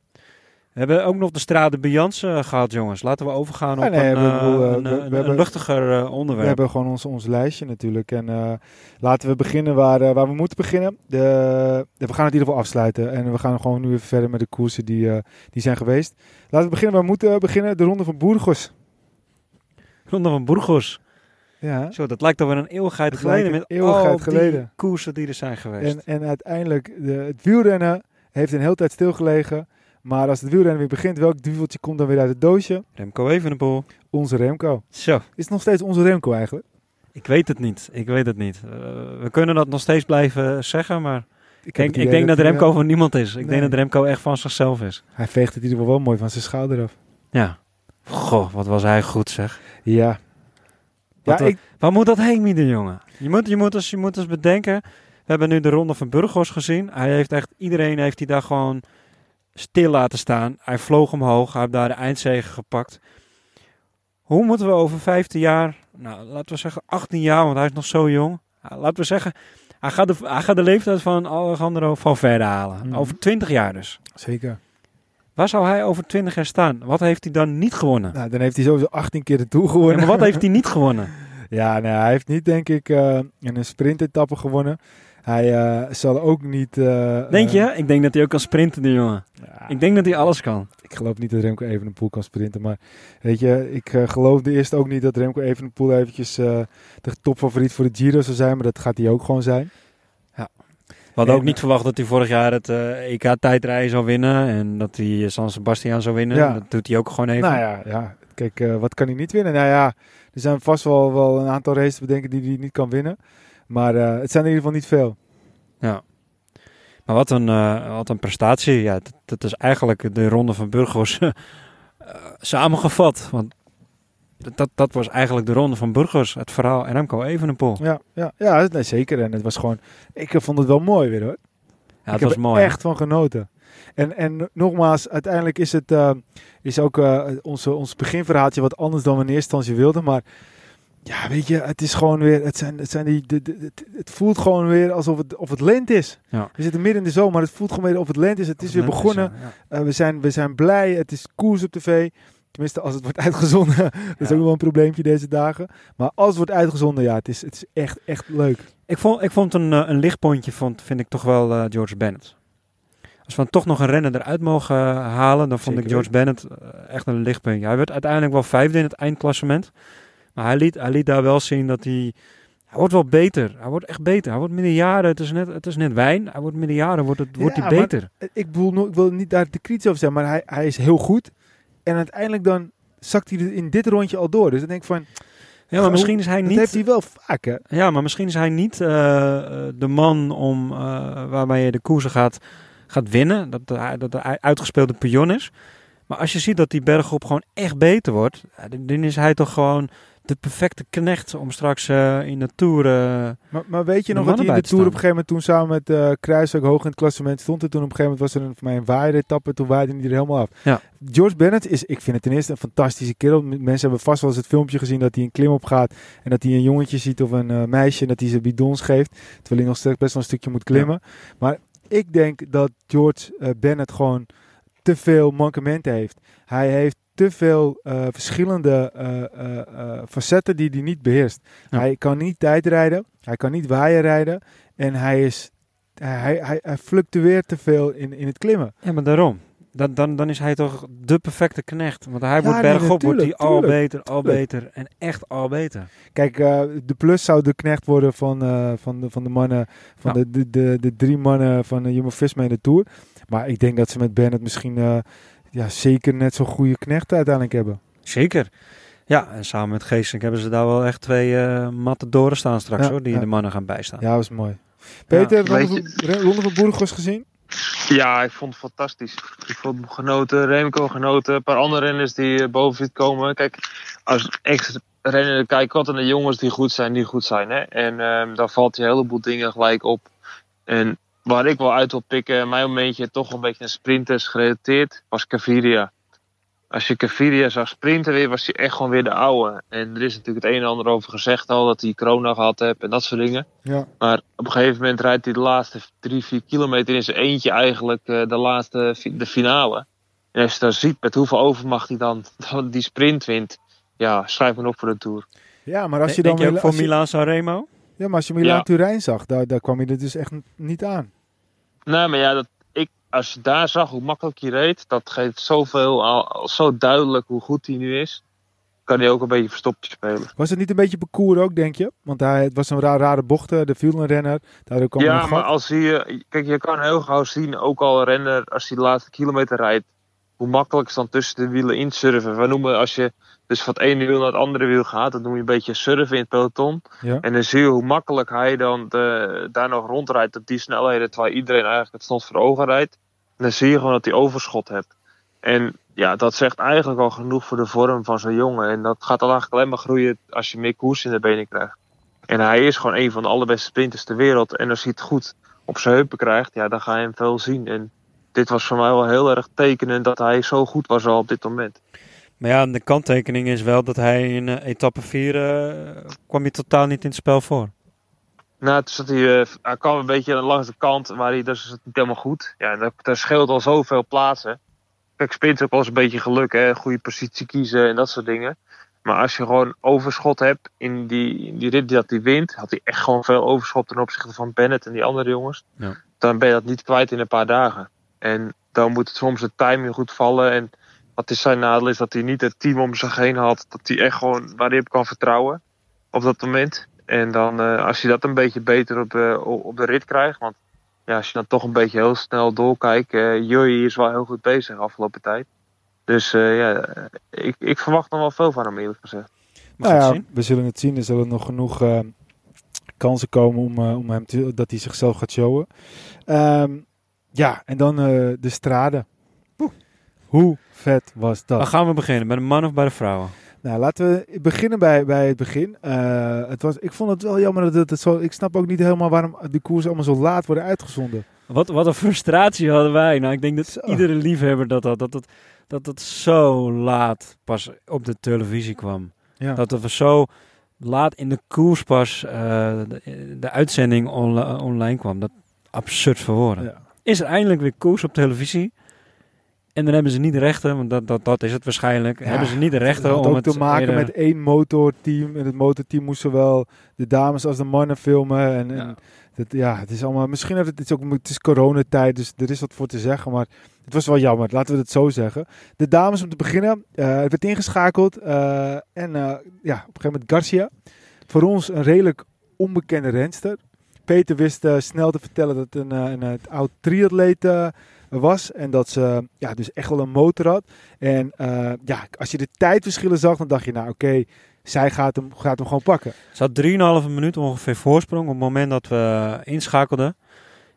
We hebben ook nog de Strade Bianche eh, gehad, jongens. Laten we overgaan op nee, een, we- we- een, we- we een- hebben- een luchtiger eh, We onderwerp. hebben gewoon ons, ons lijstje natuurlijk. En laten we beginnen waar, waar we moeten beginnen. De, we gaan het in ieder geval afsluiten. En we gaan gewoon nu even verder met de koersen die, die zijn geweest. Laten we beginnen waar we moeten beginnen. De ronde van Burgos. Ronde van Burgos. Ja. Zo, dat lijkt alweer een eeuwigheid geleden. Met een eeuwigheid al geleden. die koersen die er zijn geweest. En, en uiteindelijk, de, het wielrennen heeft een hele tijd stilgelegen. Maar als het wielrennen weer begint, welk duveltje komt dan weer uit het doosje? Remco Evenepoel. Onze Remco. Zo, Is het nog steeds onze Remco eigenlijk? ik weet het niet. Ik weet het niet. Eh, we kunnen dat nog steeds blijven zeggen, maar Ik, denk, ik denk dat Remco eh, van niemand is. Ik nee. denk dat Remco echt van zichzelf is. hij veegt het in ieder geval wel mooi van zijn schouder af. Ja. Goh, wat was hij goed zeg. Ja. Ja, Wat, ik, Waar moet dat heen, Mieder, jongen? Je moet, je, moet eens, je moet eens bedenken. We hebben nu de ronde van Burgos gezien. Hij heeft echt, iedereen heeft hij daar gewoon stil laten staan. Hij vloog omhoog. Hij heeft daar de eindzege gepakt. Hoe moeten we over 15 jaar, nou laten we zeggen 18 jaar, want hij is nog zo jong. Laten we zeggen, hij gaat de, hij gaat de leeftijd van Alejandro Valverde halen. Mhm. Over 20 jaar dus. zeker. Waar zou hij over 20 jaar staan? Wat heeft hij dan niet gewonnen? Nou, dan heeft hij sowieso 18 keer de Tour Ja, gewonnen. maar wat heeft hij niet gewonnen? <laughs> Ja, nee, hij heeft niet, denk ik, uh, in een sprintetappe gewonnen. Hij uh, zal ook niet... Uh, denk je? Ik denk dat hij ook kan sprinten, die jongen. Ja, ik denk dat hij alles kan. Ik geloof niet dat Remco Evenepoel kan sprinten. Maar weet je, ik geloofde eerst ook niet dat Remco Evenepoel eventjes de topfavoriet voor de Giro zou zijn. Maar dat gaat hij ook gewoon zijn. Hadden ook niet verwacht dat hij vorig jaar het EK-tijdrijden zou winnen. En dat hij San Sebastian zou winnen. Ja. Dat doet hij ook gewoon even. Nou ja, ja. kijk, wat kan hij niet winnen? Nou ja, er zijn vast wel, wel een aantal races bedenken die hij niet kan winnen. Maar uh, het zijn in ieder geval niet veel. Ja. Maar wat een, wat een prestatie. Ja, dat, dat, is eigenlijk de ronde van Burgos <laughs> samengevat. Want dat, dat was eigenlijk de ronde van Burgos. Het verhaal en Remco Evenepoel. Ja, ja, ja nee, zeker. En het was gewoon... Ik vond het wel mooi weer hoor. Ja, het ik was heb mooi. echt van genoten. En, en nogmaals, uiteindelijk is het uh, is ook uh, onze, ons beginverhaaltje wat anders dan we in eerste instantie wilden. Maar ja, weet je, het is gewoon weer, het, zijn, het, zijn die, de, de, het, voelt gewoon weer alsof het, of het lente is. Ja. We zitten midden in de zomer, maar het voelt gewoon weer of het lente is. Het is weer begonnen. Is, ja. uh, we, zijn, we zijn blij, het is koers op tv. Tenminste, als het wordt <laughs> uitgezonden. dat is ook wel een probleempje deze dagen. Maar als het wordt uitgezonden, ja, het is, het is echt, echt leuk. Ik vond, ik vond een, een lichtpuntje, vond, vind ik toch wel uh, George Bennett. Als we toch nog een renner eruit mogen halen, dan vond Zeker ik George Bennett uh, echt een lichtpuntje. Hij werd uiteindelijk wel vijfde in het eindklassement. Maar hij liet, hij liet daar wel zien dat hij... Hij wordt wel beter. Hij wordt echt beter. Hij wordt met de jaren, het is net, het is net wijn. Hij wordt met de jaren wordt het, wordt hij beter. Ik, bedoel, ik wil niet daar te kritisch over zijn, maar hij, hij is heel goed. En uiteindelijk dan zakt hij in dit rondje al door. Dus dan denk ik van... Ja, maar misschien is hij niet... Dat heeft hij wel vaak, hè? Ja, maar misschien is hij niet uh, de man om, uh, waarmee je de koersen gaat, gaat winnen. Dat, hij, dat de uitgespeelde pion is. Maar als je ziet dat die bergop gewoon echt beter wordt, dan is hij toch gewoon de perfecte knecht om straks uh, in de Tour... Uh, maar, maar, weet je nog dat hij in de Tour op een gegeven moment toen samen met uh, Kruiswijk hoog in het klassement stond? En toen op een gegeven moment was er een, voor mij een waaieretappe, toen waaide hij er helemaal af. Ja. George Bennett is, ik vind het ten eerste een fantastische kerel. Mensen hebben vast wel eens het filmpje gezien dat hij een klim op gaat en dat hij een jongetje ziet of een meisje en dat hij ze bidons geeft. Terwijl hij nog steeds best wel een stukje moet klimmen. Ja. Maar ik denk dat George Bennett gewoon te veel mankementen heeft. Hij heeft te veel uh, verschillende uh, uh, facetten die hij niet beheerst. Ja. Hij kan niet tijdrijden, hij kan niet waaien rijden en hij, is, hij, hij, hij fluctueert te veel in, in het klimmen. Ja, maar daarom. Dan, dan, dan is hij toch de perfecte knecht. Want hij wordt ja, bergop, nee, wordt hij al beter, al tuurlijk. beter en echt al beter. Kijk, de plus zou de knecht worden van, van, de, van de mannen, van de, de, de, de, drie mannen van de Jumbo-Visma in de Tour. Maar ik denk dat ze met Bennett misschien ja, zeker net zo'n goede knecht uiteindelijk hebben. Zeker. Ja, en samen met Geesink hebben ze daar wel echt twee uh, matadoren staan straks ja, hoor, die ja. de mannen gaan bijstaan. Ja, dat is mooi. Peter, ja, Ronde van Burgos gezien? Ja, ik vond het fantastisch. Ik vond genoten, Remco genoten, een paar andere renners die uh, boven komen. Kijk, als ex renner kijk wat naar jongens die goed zijn, die goed zijn. Hè? En um, daar valt je een heleboel dingen gelijk op. En waar ik wel uit wil pikken, mijn momentje toch een beetje een sprinters gerelateerd, was Caviria. Als je Caviria zag sprinten weer, was hij echt gewoon weer de oude. En er is natuurlijk het een en ander over gezegd al, dat hij corona gehad heeft en dat soort dingen. Ja. Maar op een gegeven moment rijdt hij de laatste drie, vier kilometer in zijn eentje eigenlijk uh, de laatste, de finale. En als je dan ziet met hoeveel overmacht hij dan, <laughs> dan die sprint wint, ja, schrijf me op voor de Tour. Ja, maar als je dan... Denk je ook voor Milan Sanremo? Ja, maar als je Milan ja. Turijn zag, daar, daar kwam je er dus echt niet aan. Nee, maar ja, dat, ik, als je daar zag hoe makkelijk hij reed, dat geeft zoveel, al, zo duidelijk hoe goed hij nu is. Kan hij ook een beetje verstopje spelen. Was het niet een beetje parcours ook, denk je? Want hij, het was een raar, rare bocht, de viel een renner. Daardoor kwam ja, maar als hij, kijk, je kan heel gauw zien, ook al een renner, als hij de laatste kilometer rijdt, hoe makkelijk is dan tussen de wielen insurfen. We noemen als je dus van het ene wiel naar het andere wiel gaat, dan noem je een beetje surfen in het peloton. Ja. En dan zie je hoe makkelijk hij dan de, daar nog rondrijdt op die snelheden, terwijl iedereen eigenlijk het stond voor ogen rijdt. En dan zie je gewoon dat hij overschot hebt. En ja, dat zegt eigenlijk al genoeg voor de vorm van zo'n jongen. En dat gaat dan eigenlijk alleen maar groeien als je meer koers in de benen krijgt. En hij is gewoon een van de allerbeste sprinters ter wereld. En als hij het goed op zijn heupen krijgt, ja, dan ga je hem veel zien. En dit was voor mij wel heel erg tekenend dat hij zo goed was al op dit moment. Maar ja, de kanttekening is wel dat hij in uh, etappe 4 uh, kwam hij totaal niet in het spel voor. Nou, toen zat hij, uh, hij kwam een beetje langs de kant, maar hij, dus is het niet helemaal goed. Ja, daar, scheelt al zoveel plaatsen. Kijk, sprint ook wel eens een beetje geluk, hè. Goede positie kiezen en dat soort dingen. Maar als je gewoon overschot hebt in die, in die rit dat hij wint, had hij echt gewoon veel overschot ten opzichte van Bennett en die andere jongens. Ja. Dan ben je dat niet kwijt in een paar dagen. En dan moet het soms het timing goed vallen. En wat is zijn nadeel is dat hij niet het team om zich heen had. Dat hij echt gewoon waar hij op kan vertrouwen op dat moment. En dan eh, als je dat een beetje beter op de, op de rit krijgt. Want ja, als je dan toch een beetje heel snel doorkijkt. Uh, Jurje is wel heel goed bezig afgelopen tijd. Dus uh, ja, ik, ik verwacht nog wel veel van hem eerlijk gezegd. Nou ja, we zullen het zien. Er zullen nog genoeg uh, kansen komen om, uh, om hem te, dat hij zichzelf gaat showen. Um, ja, en dan uh, de strade. Oeh. Hoe vet was dat? Waar gaan we beginnen? Bij de man of bij de vrouwen? Nou, laten we beginnen bij, bij het begin. het was, ik vond het wel jammer dat het, het zo... Ik snap ook niet helemaal waarom de koers allemaal zo laat worden uitgezonden. Wat, wat een frustratie hadden wij. Nou, ik denk dat zo. iedere liefhebber dat had. Dat, dat, dat het zo laat pas op de televisie kwam. Ja. Dat we zo laat in de koers pas uh, de, de, uitzending online kwam. Dat absurd voor woorden. Ja. Is er eindelijk weer koers op televisie? En dan hebben ze niet de rechten, want dat, dat, dat is het waarschijnlijk. Ja, hebben ze niet de rechten om ook het te maken eerder- met één motorteam. En het motorteam moest zowel de dames als de mannen filmen. En, en Ja. dat, ja, het is allemaal... Misschien heeft het, het is ook... Het is coronatijd, dus er is wat voor te zeggen. Maar het was wel jammer, laten we het zo zeggen. De dames om te beginnen. eh, het werd ingeschakeld. eh, en eh, ja, op een gegeven moment Garcia. Voor ons een redelijk onbekende renster. Peter wist eh, snel te vertellen dat het een, eh, een, een oud triatleet eh, was. En dat ze ja, dus echt wel een motor had. En eh, ja, als je de tijdverschillen zag, dan dacht je, nou oké, zij gaat hem, gaat hem gewoon pakken. Ze had 3,5 minuut ongeveer voorsprong op het moment dat we inschakelden.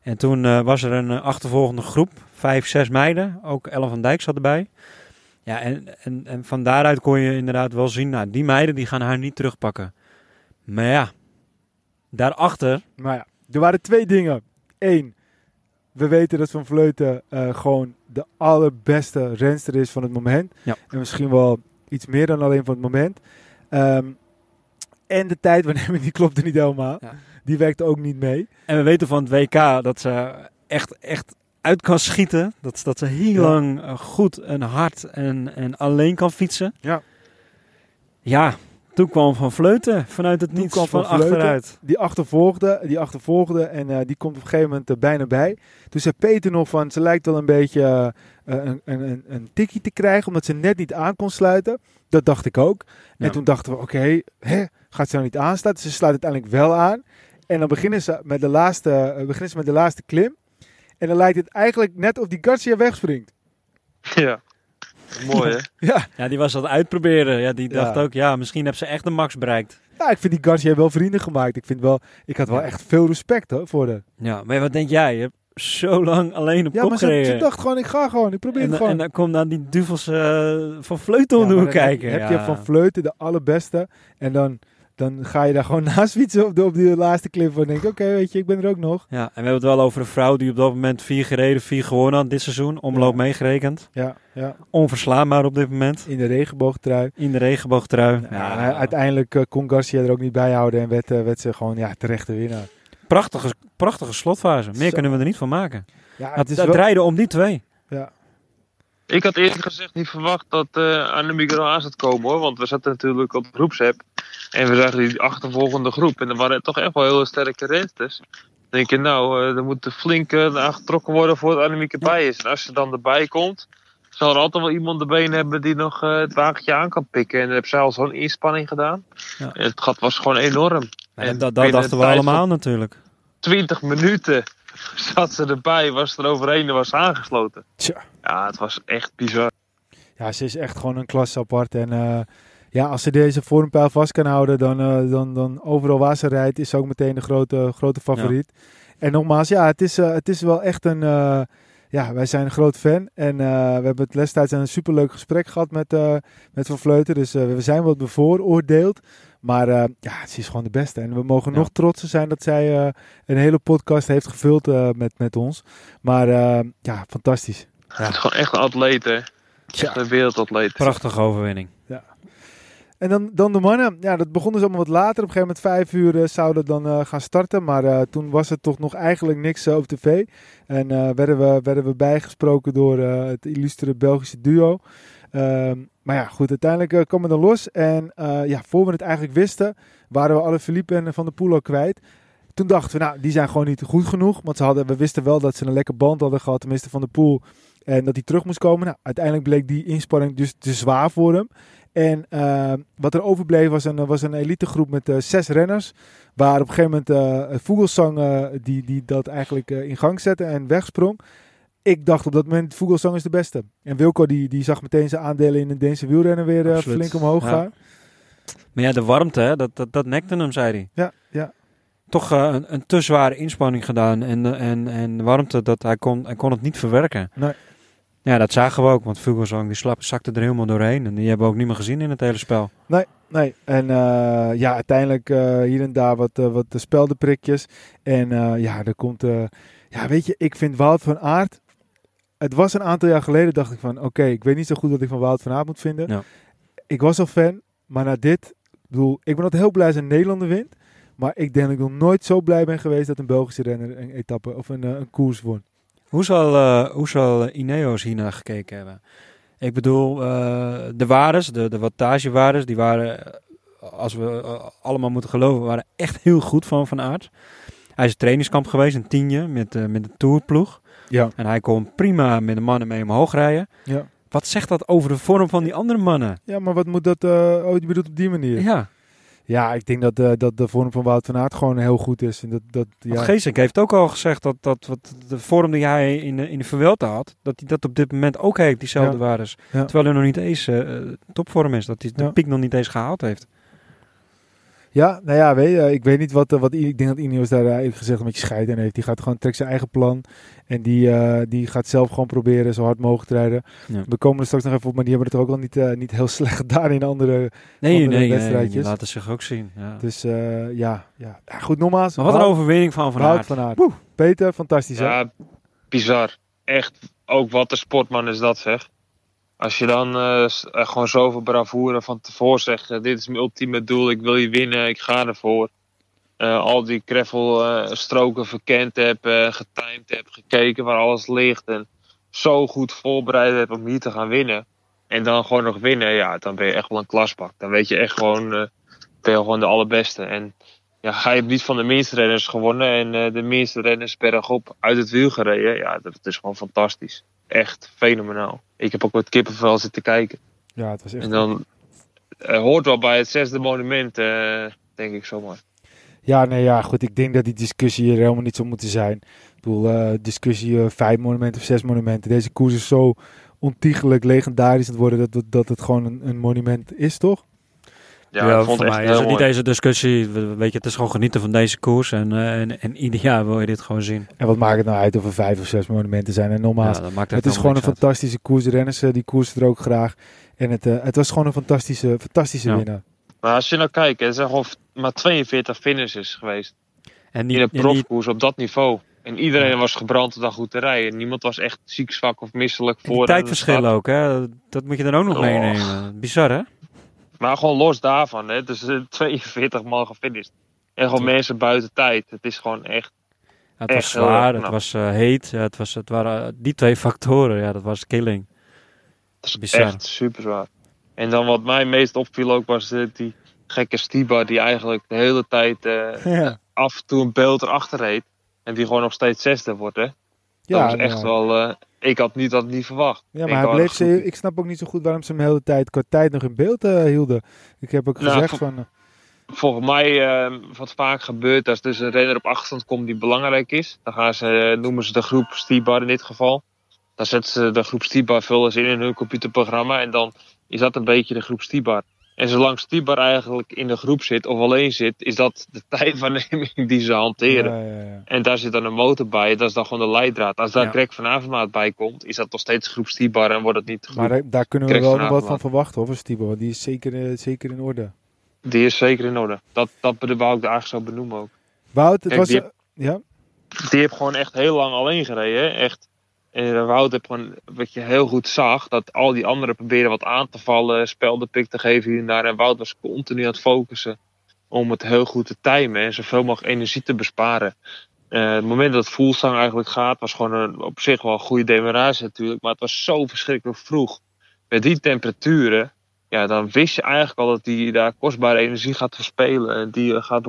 En toen eh, was er een eh, achtervolgende groep, vijf, zes meiden. Ook Ellen van Dijk zat erbij. Ja, en, en, en van daaruit kon je inderdaad wel zien, nou, die meiden die gaan haar niet terugpakken. Maar ja, daarachter, Maar ja, er waren twee dingen. Eén, we weten dat Van Vleuten eh, gewoon de allerbeste renster is van het moment. Ja. En misschien wel iets meer dan alleen van het moment. Ehm, en de tijd wanneer <laughs> die klopte niet helemaal. Ja. Die werkte ook niet mee. en we weten van het WK dat ze echt, echt uit kan schieten. Dat, dat ze heel Ja. lang eh, goed en hard en, en alleen kan fietsen. Ja. Ja, toen kwam Van Vleuten vanuit het Toen niets kwam van, Van Vleuten. achteruit. Die achtervolgde, die achtervolgde en eh, die komt op een gegeven moment er bijna bij. Toen zei Peter nog van, ze lijkt wel een beetje eh, een, een, een, een tikkie te krijgen, omdat ze net niet aan kon sluiten. Dat dacht ik ook. Ja. En toen dachten we, oké, hè, gaat ze nou niet aansluiten? Ze sluit uiteindelijk wel aan. En dan beginnen ze met de laatste, eh, beginnen ze met de laatste klim. En dan lijkt het eigenlijk net of die Garcia wegspringt. Ja. Mooi hè? <laughs> Ja, Ja, die was dat uitproberen. Ja, die Ja. dacht ook, ja, misschien heb ze echt de max bereikt. ja, ik vind die Garcia wel vrienden gemaakt. Ik, vind wel, ik had wel Ja. echt veel respect hoor, voor haar. Ja, maar wat denk jij? Je hebt zo lang alleen op Ja, kop maar ze, dacht gewoon, ik ga gewoon, ik probeer en, het gewoon. en dan komt dan die duvelse eh, van Vleuten Ja, de kijken. Heb, heb ja. je van Vleuten de allerbeste. En dan, dan ga je daar gewoon <laughs> naast fietsen op, de, op die laatste clip. En denk ik, oké, weet je, ik ben er ook nog. Ja, en we hebben het wel over een vrouw die op dat moment vier gereden, vier gewonnen had dit seizoen. Omloop Ja. meegerekend. Ja, ja. Onverslaanbaar op dit moment. In de regenboogtrui. In de regenboogtrui. Ja, en uiteindelijk eh, kon Garcia er ook niet bij houden. En werd, eh, werd ze gewoon ja, terechte winnaar. prachtige, prachtige slotfase. Meer Zo. kunnen we er niet van maken. Ja, Het, het is het wel... rijden om die twee. Ik had eerlijk gezegd niet verwacht dat uh, Annemiek er aan zou komen hoor. Want we zaten natuurlijk op de groepsapp. En we zagen die achtervolgende groep. En er waren toch echt wel hele sterke rensters. Dan denk je nou, uh, er moet flink uh, naar getrokken worden voordat Annemiek erbij is. En als ze dan erbij komt, zal er altijd wel iemand erbij hebben die nog uh, het wagentje aan kan pikken. En dan heb zij al zo'n inspanning gedaan. Ja. En het gat was gewoon enorm. En En dat, dachten we allemaal natuurlijk. 20 minuten <laughs> zat ze erbij, was er overheen en was ze aangesloten. Tja. Ja, het was echt bizar. ja, ze is echt gewoon een klasse apart. En eh, ja, als ze deze vormpeil vast kan houden, dan, eh, dan, dan overal waar ze rijdt, is ze ook meteen de grote, grote favoriet. En nogmaals, ja, het is, eh, het is wel echt een... ja, wij zijn een groot fan. En we hebben het destijds een superleuk gesprek gehad met, met Van Vleuten. Dus we zijn wat bevooroordeeld. Maar ja, ze is gewoon de beste. En we mogen Ja. nog trotser zijn dat zij een hele podcast heeft gevuld met, met ons. Maar ja, fantastisch. Het is gewoon echt een atleet, hè. Echt een wereldatleet. Prachtige overwinning. En dan, dan de mannen. Ja, dat begon dus allemaal wat later. Op een gegeven moment vijf uur eh, zouden dan eh, gaan starten. Maar eh, toen was er toch nog eigenlijk niks op tv. En eh, werden, we, werden we bijgesproken door eh, het illustere Belgische duo. Ehm, maar ja, goed, uiteindelijk uh, kwam het dan los. En uh, ja, voor we het eigenlijk wisten, waren we alle Philippe en Van der Poel ook kwijt. Toen dachten we, nou, die zijn gewoon niet goed genoeg. Want ze hadden, we wisten wel dat ze een lekker band hadden gehad, tenminste Van der Poel. En dat hij terug moest komen. Nou, uiteindelijk bleek die inspanning dus te zwaar voor hem. En uh, wat er overbleef was een, was een elitegroep met uh, zes renners. Waar op een gegeven moment uh, Vogelsang die, die dat eigenlijk in gang zette en wegsprong. Ik dacht op dat moment Vogelsang is de beste. En Wilco die, die zag meteen zijn aandelen in de Deense wielrennen weer flink omhoog ja. gaan. Maar ja, de warmte, hè, dat, dat, dat nekte hem, zei hij. Ja, ja. Toch een, een te zware inspanning gedaan. En, en, en warmte, dat hij, kon, hij kon het niet verwerken. Nee. Ja, dat zagen we ook, want Vogelsang die slap, zakte er helemaal doorheen. En die hebben we ook niet meer gezien in het hele spel. Nee, nee. En uh, ja, uiteindelijk uh, hier en daar wat, uh, wat speldenprikjes. En ja, er komt... ja, weet je, ik vind Wout van Aert... Het was een aantal jaar geleden, dacht ik van... Oké, okay, ik weet niet zo goed wat ik van Wout van Aert moet vinden. Ja. Ik was al fan, maar na dit... Ik bedoel, ik ben altijd heel blij als een Nederlander wint. Maar ik denk dat ik nog nooit zo blij ben geweest dat een Belgische renner een etappe of een, een koers won. Hoe zal, uh, hoe zal Ineos hiernaar gekeken hebben? Ik bedoel, uh, de waardes, de, de wattagewaardes, die waren, als we uh, allemaal moeten geloven, waren echt heel goed van Van Aert. Hij is een trainingskamp geweest, een tienje, met, met de tourploeg. Ja. En hij kon prima met de mannen mee omhoog rijden. Ja. Wat zegt dat over de vorm van die andere mannen? Ja, maar wat moet dat... oh, je bedoelt op die manier? Ja. Ja, ik denk dat, uh, dat de vorm van Wout van Aert gewoon heel goed is. En dat, dat, ja. Geesink heeft ook al gezegd dat, dat wat de vorm die hij in de, in de Vuelta had, dat hij dat op dit moment ook heeft, diezelfde Ja. waardes. Ja. Terwijl hij nog niet eens uh, topvorm is, dat hij de piek nog niet eens gehaald heeft. Ja, nou ja, weet je, ik weet niet wat, eh, wat ik denk dat Ineos daar eh, eerlijk gezegd een beetje scheid in heeft. Die gaat gewoon trekt zijn eigen plan en die, eh, die gaat zelf gewoon proberen zo hard mogelijk te rijden. Ja. We komen er straks nog even op, maar die hebben het ook al niet, eh, niet heel <laughs> slecht gedaan in andere. Nee, Andere nee, nee, die wedstrijdjes. laten zich ook zien. Ja. Dus eh, ja, ja. ja, goed nogmaals. Maar wat een overwinning van Van Aert. van Aert. Peter, fantastisch hè? Ja, bizar. Echt, ook wat een sportman is dat zeg. Als je dan eh, eh, gewoon zoveel bravoure van tevoren zegt, eh, dit is mijn ultieme doel, ik wil je winnen, ik ga ervoor. Al die gravel eh, stroken verkend heb, eh getimed heb, gekeken waar alles ligt en zo goed voorbereid heb om hier te gaan winnen. En dan gewoon nog winnen, ja, dan ben je echt wel een klasbak. Dan weet je echt gewoon, ben je gewoon de allerbeste. En ja, hij heeft niet van de minste renners gewonnen en de minste renners bergop uit het wiel gereden. Ja, dat is gewoon fantastisch. Echt fenomenaal. Ik heb ook met kippenvel zitten kijken. Ja, het was echt. En dan eh, hoort wel bij het zesde monument, eh, denk ik zomaar. Ja, nee, ja, goed. Ik denk dat die discussie hier helemaal niet zou moeten zijn. Ik bedoel, eh, discussie vijf monumenten of zes monumenten. Deze koers is zo ontiegelijk legendarisch aan het worden dat, dat, dat het gewoon een, een monument is, toch? Ja, ik vond voor het echt mij is het niet deze discussie. We- Weet je, het is gewoon genieten van deze koers. En, eh, en, en ieder jaar wil je dit gewoon zien. En wat maakt het nou uit of er vijf of zes monumenten zijn? En nogmaals, Ja, maakt het is gewoon een uit. fantastische koers. De renners eh, die koersen er ook graag. En het, eh, het was gewoon een fantastische, fantastische Ja. winnaar. Maar als je nou kijkt, er zijn gewoon maar 42 finishes geweest. En In niet, een en profkoers op dat niveau. En iedereen was gebrand om dan goed te rijden. Niemand was echt ziek, zwak of misselijk en die voor. aan de tijdverschillen start. ook, hè? Dat moet je dan ook nog Och. meenemen. Bizar, hè? Maar gewoon los daarvan, hè. Dus eh, 42 man gefinished. En gewoon mensen buiten tijd. Het is gewoon echt. Ja, het was Echt heel zwaar, het was eh, heet. Ja, het, was, het waren eh, die twee factoren. Ja, dat was killing. Het is Bizar. echt super zwaar. En dan wat mij meest opviel ook was eh, die gekke Stiba die eigenlijk de hele tijd eh, <laughs> Ja, af en toe een beeld erachter reed. En die gewoon nog steeds zesde wordt, hè. Dat ja, was echt ja. wel... eh, ik had niet, dat niet verwacht. Ja, Ik maar hij wou bleef ze, ik snap ook niet zo goed waarom ze hem de hele tijd qua tijd nog in beeld eh, hielden. Ik heb ook Nou, gezegd van... eh, Volgens mij, eh, wat vaak gebeurt als dus een renner op achterstand komt die belangrijk is. Dan gaan ze, eh, noemen ze de groep Stibar in dit geval. Dan zetten ze de groep Stibar, vullen ze in in hun computerprogramma. En dan is dat een beetje de groep Stibar. En zolang Stibar eigenlijk in de groep zit of alleen zit, is dat de <laughs> tijdwaarneming die ze hanteren. ja, ja, ja. En daar zit dan een motor bij, dat is dan gewoon de leidraad. Als daar. Greg van Avermaat bij komt, is dat nog steeds groep Stibar en wordt het niet. Maar daar, daar kunnen we wel nog wat van verwachten hoor, van. Want die is zeker, eh, zeker in orde. Die is zeker in orde. Dat, dat wou ik daar eigenlijk zo benoemen ook. Wout, het Kijk, was... die ja? die heeft gewoon echt heel lang alleen gereden. hè. Echt. En Wout heb gewoon, wat je heel goed zag, dat al die anderen probeerden wat aan te vallen, spel de pik te geven hier en daar. En Wout was continu aan het focussen om het heel goed te timen en zoveel mogelijk energie te besparen. Eh, het moment dat het Fuglsang eigenlijk gaat, was gewoon een, op zich wel een goede demarage natuurlijk. Maar het was zo verschrikkelijk vroeg. met die temperaturen, ja, dan wist je eigenlijk al dat hij daar kostbare energie gaat verspelen. En die gaat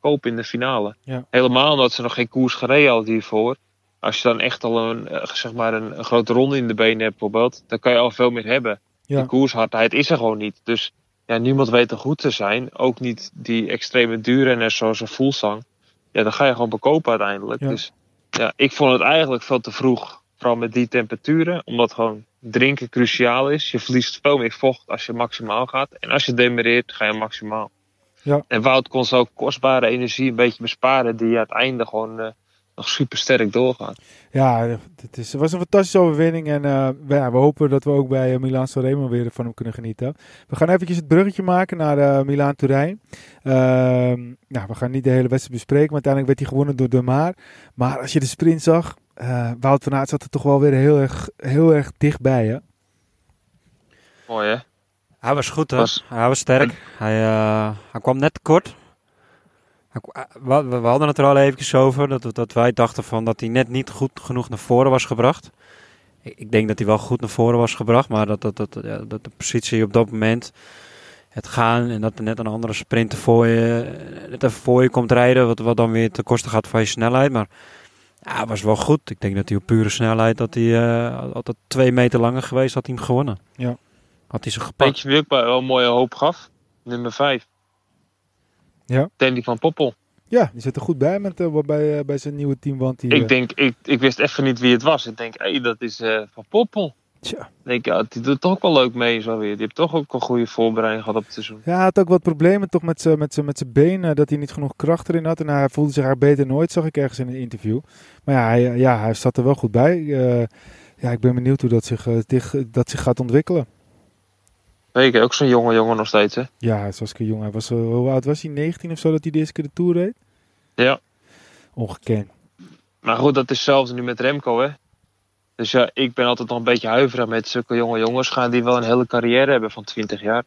kopen in de finale. Ja. Helemaal omdat ze nog geen koers gereden hadden hiervoor. Als je dan echt al een, eh, zeg maar een, een grote ronde in de benen hebt bijvoorbeeld, dan kan je al veel meer hebben. Ja. Die koershardheid is er gewoon niet. Dus ja, niemand weet er goed te zijn. Ook niet die extreme duurrenners zoals een Voelsang. Ja, dan ga je gewoon bekopen uiteindelijk. Ja. Dus ja, ik vond het eigenlijk veel te vroeg. Vooral met die temperaturen. Omdat gewoon drinken cruciaal is. Je verliest veel meer vocht als je maximaal gaat. En als je demereert, ga je maximaal. Ja. En Wout kon zo kostbare energie een beetje besparen. Die het einde gewoon eh, nog super sterk doorgaat. Ja, het, is, het was een fantastische overwinning. En eh, we, ja, we hopen dat we ook bij uh, Milaan Sanremo weer van hem kunnen genieten. We gaan eventjes het bruggetje maken naar uh, Milaan Turijn. Ehm, nou, we gaan niet de hele wedstrijd bespreken. Maar uiteindelijk werd hij gewonnen door De Maar. Maar als je de sprint zag, uh, Wout van Aert zat er toch wel weer heel erg, heel erg dichtbij. Hè? Mooi hè? Hij was goed, hè? Was... Hij was sterk. Hij, uh, hij kwam net kort. We, we, hadden het er al even over. Dat, dat wij dachten van dat hij net niet goed genoeg naar voren was gebracht. Ik, ik denk dat hij wel goed naar voren was gebracht. Maar dat, dat, dat, ja, dat de positie op dat moment. Het gaan en dat er net een andere sprinter voor je. Net even voor je komt rijden. Wat, wat dan weer ten koste gaat van je snelheid. Maar ja, hij was wel goed. Ik denk dat hij op pure snelheid. Dat hij uh, altijd twee meter langer geweest. Had hij hem gewonnen. Ja. Had hij ze gepakt. Weet je wel een mooie hoop gaf? Nummer 5. Ja. Danny van Poppel. Ja, die zit er goed bij met, uh, bij, uh, bij zijn nieuwe team. Want die, ik, denk, ik, ik wist even niet wie het was. Ik denk, hé, hey, dat is uh, Van Poppel. Tja. Ik denk, ja, die doet toch ook wel leuk mee zo weer. Die heeft toch ook een goede voorbereiding gehad op het seizoen. Ja, hij had ook wat problemen toch met zijn met met benen. Dat hij niet genoeg kracht erin had. En hij voelde zich haar beter nooit, zag ik ergens in een interview. Maar ja, hij, ja, hij zat er wel goed bij. ja, ik ben benieuwd hoe dat zich, zich, dat zich gaat ontwikkelen. Ook zo'n jonge jongen nog steeds, hè? Ja, zoals ik jong. Hij was, uh, hoe oud was hij? 19 of zo dat hij de eerste keer de Tour reed? Ja. Ongekend. Maar goed, dat is hetzelfde nu met Remco, hè? Dus ja, ik ben altijd nog een beetje huiverig met zulke jonge jongens. Gaan die wel een hele carrière hebben van 20 jaar.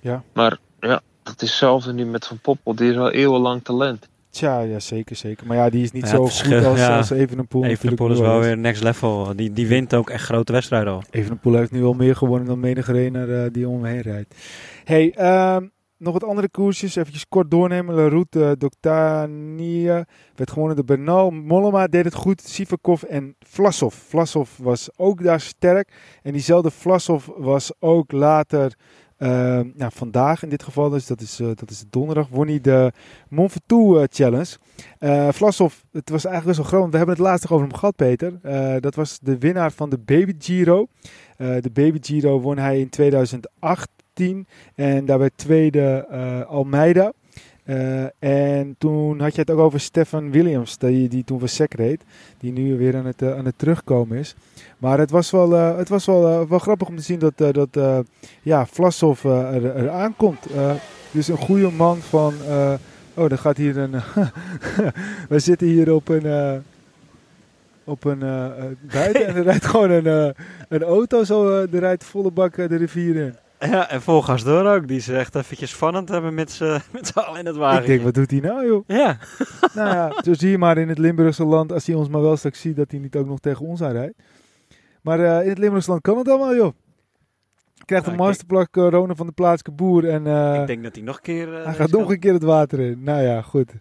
Ja. Maar ja, dat is hetzelfde nu met Van Poppel. Die is wel eeuwenlang talent. Tja, ja, zeker, zeker. Maar ja, die is niet ja, zo goed als, ja. als Evenepoel. Evenepoel is wel weer next level. Die, die wint ook echt grote wedstrijden al. Evenepoel heeft nu al meer gewonnen dan menige renner uh, die om hem heen rijdt. Hey, uh, nog wat andere koersjes. Even kort doornemen. La Route uh, Doctania werd gewonnen door Bernal. Mollema deed het goed. Sivakov en Vlasov. Vlasov was ook daar sterk. En diezelfde Vlasov was ook later... Uh, nou, vandaag in dit geval, dus dat is, uh, dat is donderdag, won hij de Mont Ventoux uh, Challenge. Vlasov, het was eigenlijk best wel groot, want we hebben het laatst nog over hem gehad, Peter. dat was de winnaar van de Baby Giro. de Baby Giro won hij in 2018 en daarbij tweede Almeida. Uh, en toen had je het ook over Stefan Williams, die, die toen voor SEC reed. Die nu weer aan het, uh, aan het terugkomen is. Maar het was wel, uh, het was wel, wel grappig om te zien dat, dat ja, Vlasov er, er aankomt. dus een goede man van... oh, er gaat hier een... <laughs> We zitten hier op een... op een buiten en <laughs> er rijdt gewoon een, een auto zo, er rijdt volle bak de rivier in. Ja, en volgas door ook. Die ze echt eventjes spannend hebben met z'n <laughs> allen in het wagen. Ik denk, wat doet hij nou, joh? Ja. <laughs> nou ja, zo zie je maar in het Limburgse land, als hij ons maar wel straks ziet, dat hij niet ook nog tegen ons aanrijdt. Maar uh, in het Limburgse land kan het allemaal, joh. Krijgt een masterplak uh, Rona van de plaatselijke boer. En, uh, ik denk dat hij nog een keer... hij gaat nog een keer het water in. Nou ja, goed.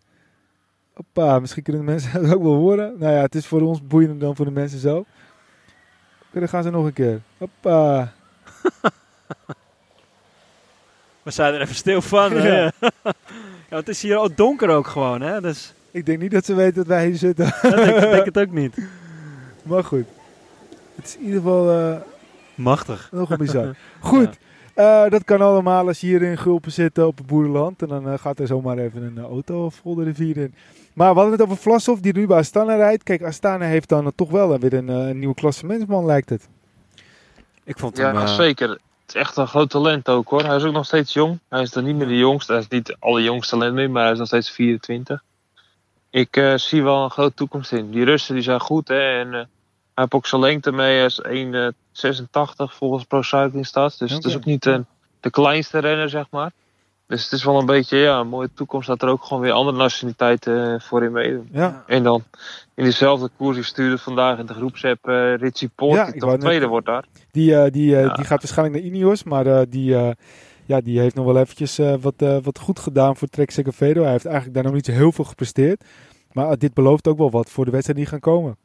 Hoppa, misschien kunnen de mensen <laughs> het ook wel horen. Nou ja, het is voor ons boeiender dan voor de mensen zo. Dan gaan ze nog een keer. Hoppa. We zijn er even stil van. <laughs> Ja. ja, het is hier ook donker ook gewoon, hè? Dus... Ik denk niet dat ze weten dat wij hier zitten. <laughs> Ja, denk, ik denk het ook niet. <laughs> Maar goed. Het is in ieder geval... Uh, Machtig. Nog een bizar. Goed. Ja. Uh, dat kan allemaal als je hier in Gulpen zit op het boerenland. En dan uh, gaat er zomaar even een auto vol de rivier in. Maar we hadden het over Vlasov, die nu bij Astana rijdt. Kijk, Astana heeft dan toch wel weer een, een nieuwe klassementsman, lijkt het. Ik vond ja, hem, zeker. Is echt een groot talent ook hoor. Hij is ook nog steeds jong. Hij is dan niet meer de jongste. Hij is niet alle jongste talent meer, maar hij is nog steeds 24. Ik uh, zie wel een grote toekomst in. Die Russen die zijn goed hè. En uh, hij heeft ook zijn lengte mee. Hij is 1,86 volgens Pro Cycling Stats. Dus okay. het is ook niet de kleinste renner zeg maar. Dus het is wel een beetje ja, een mooie toekomst dat er ook gewoon weer andere nationaliteiten eh, voor in meedoen. Ja, En dan in dezelfde koers, ik stuurde vandaag in de groepsapp eh Richie Poort, Ja, die toch tweede wordt daar. die, eh, die, eh, Ja. die gaat waarschijnlijk naar Ineos, maar eh, die, eh, ja, die heeft nog wel eventjes eh, wat, eh, wat goed gedaan voor Trek Segafredo. Hij heeft eigenlijk daar nog niet zo heel veel gepresteerd. Maar dit belooft ook wel wat voor de wedstrijden die gaan komen.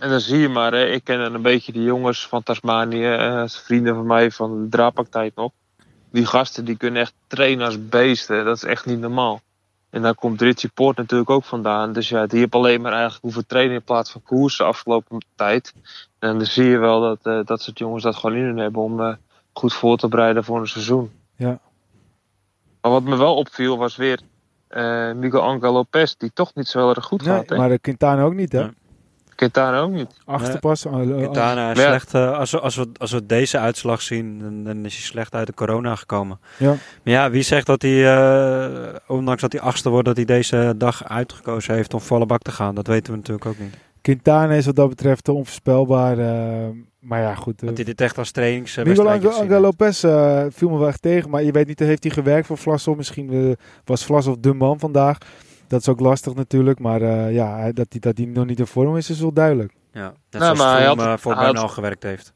En dan zie je maar, hè, ik ken dan een beetje die jongens van Tasmanië, eh, vrienden van mij van de draadpaktijd nog. Die gasten die kunnen echt trainen als beesten, dat is echt niet normaal. En daar komt Richie Poort natuurlijk ook vandaan. Dus ja, die heeft alleen maar eigenlijk hoeven trainen in plaats van koersen afgelopen tijd. En dan zie je wel dat eh, dat soort jongens dat gewoon in hun hebben om eh, goed voor te bereiden voor een seizoen. Ja. Maar wat me wel opviel was weer eh, Miguel Angel Lopez, die toch niet zo heel erg goed Nee, gaat. hè? maar de Quintana ook niet, hè? Nee. Quintana ook niet. Achtste Nee. pas. eh, eh, Quintana is Ja. slecht. als, we, als, we, als we deze uitslag zien, dan, dan is hij slecht uit de corona gekomen. Ja. Maar ja, wie zegt dat hij, eh, ondanks dat hij achtste wordt, dat hij deze dag uitgekozen heeft om volle bak te gaan? Dat weten we natuurlijk ook niet. Quintana is wat dat betreft onvoorspelbaar. eh, maar ja, goed. eh, Dat hij dit echt als trainings Miguel Angel. Lopez eh, viel me wel echt tegen. Maar je weet niet, heeft hij gewerkt voor Vlasov? Misschien was Vlasov de man vandaag. Dat is ook lastig natuurlijk. Maar eh, ja, dat hij dat die nog niet in vorm is, is wel duidelijk. Ja, net Nou, maar hij had- eh, voor hij had- Bernal gewerkt heeft.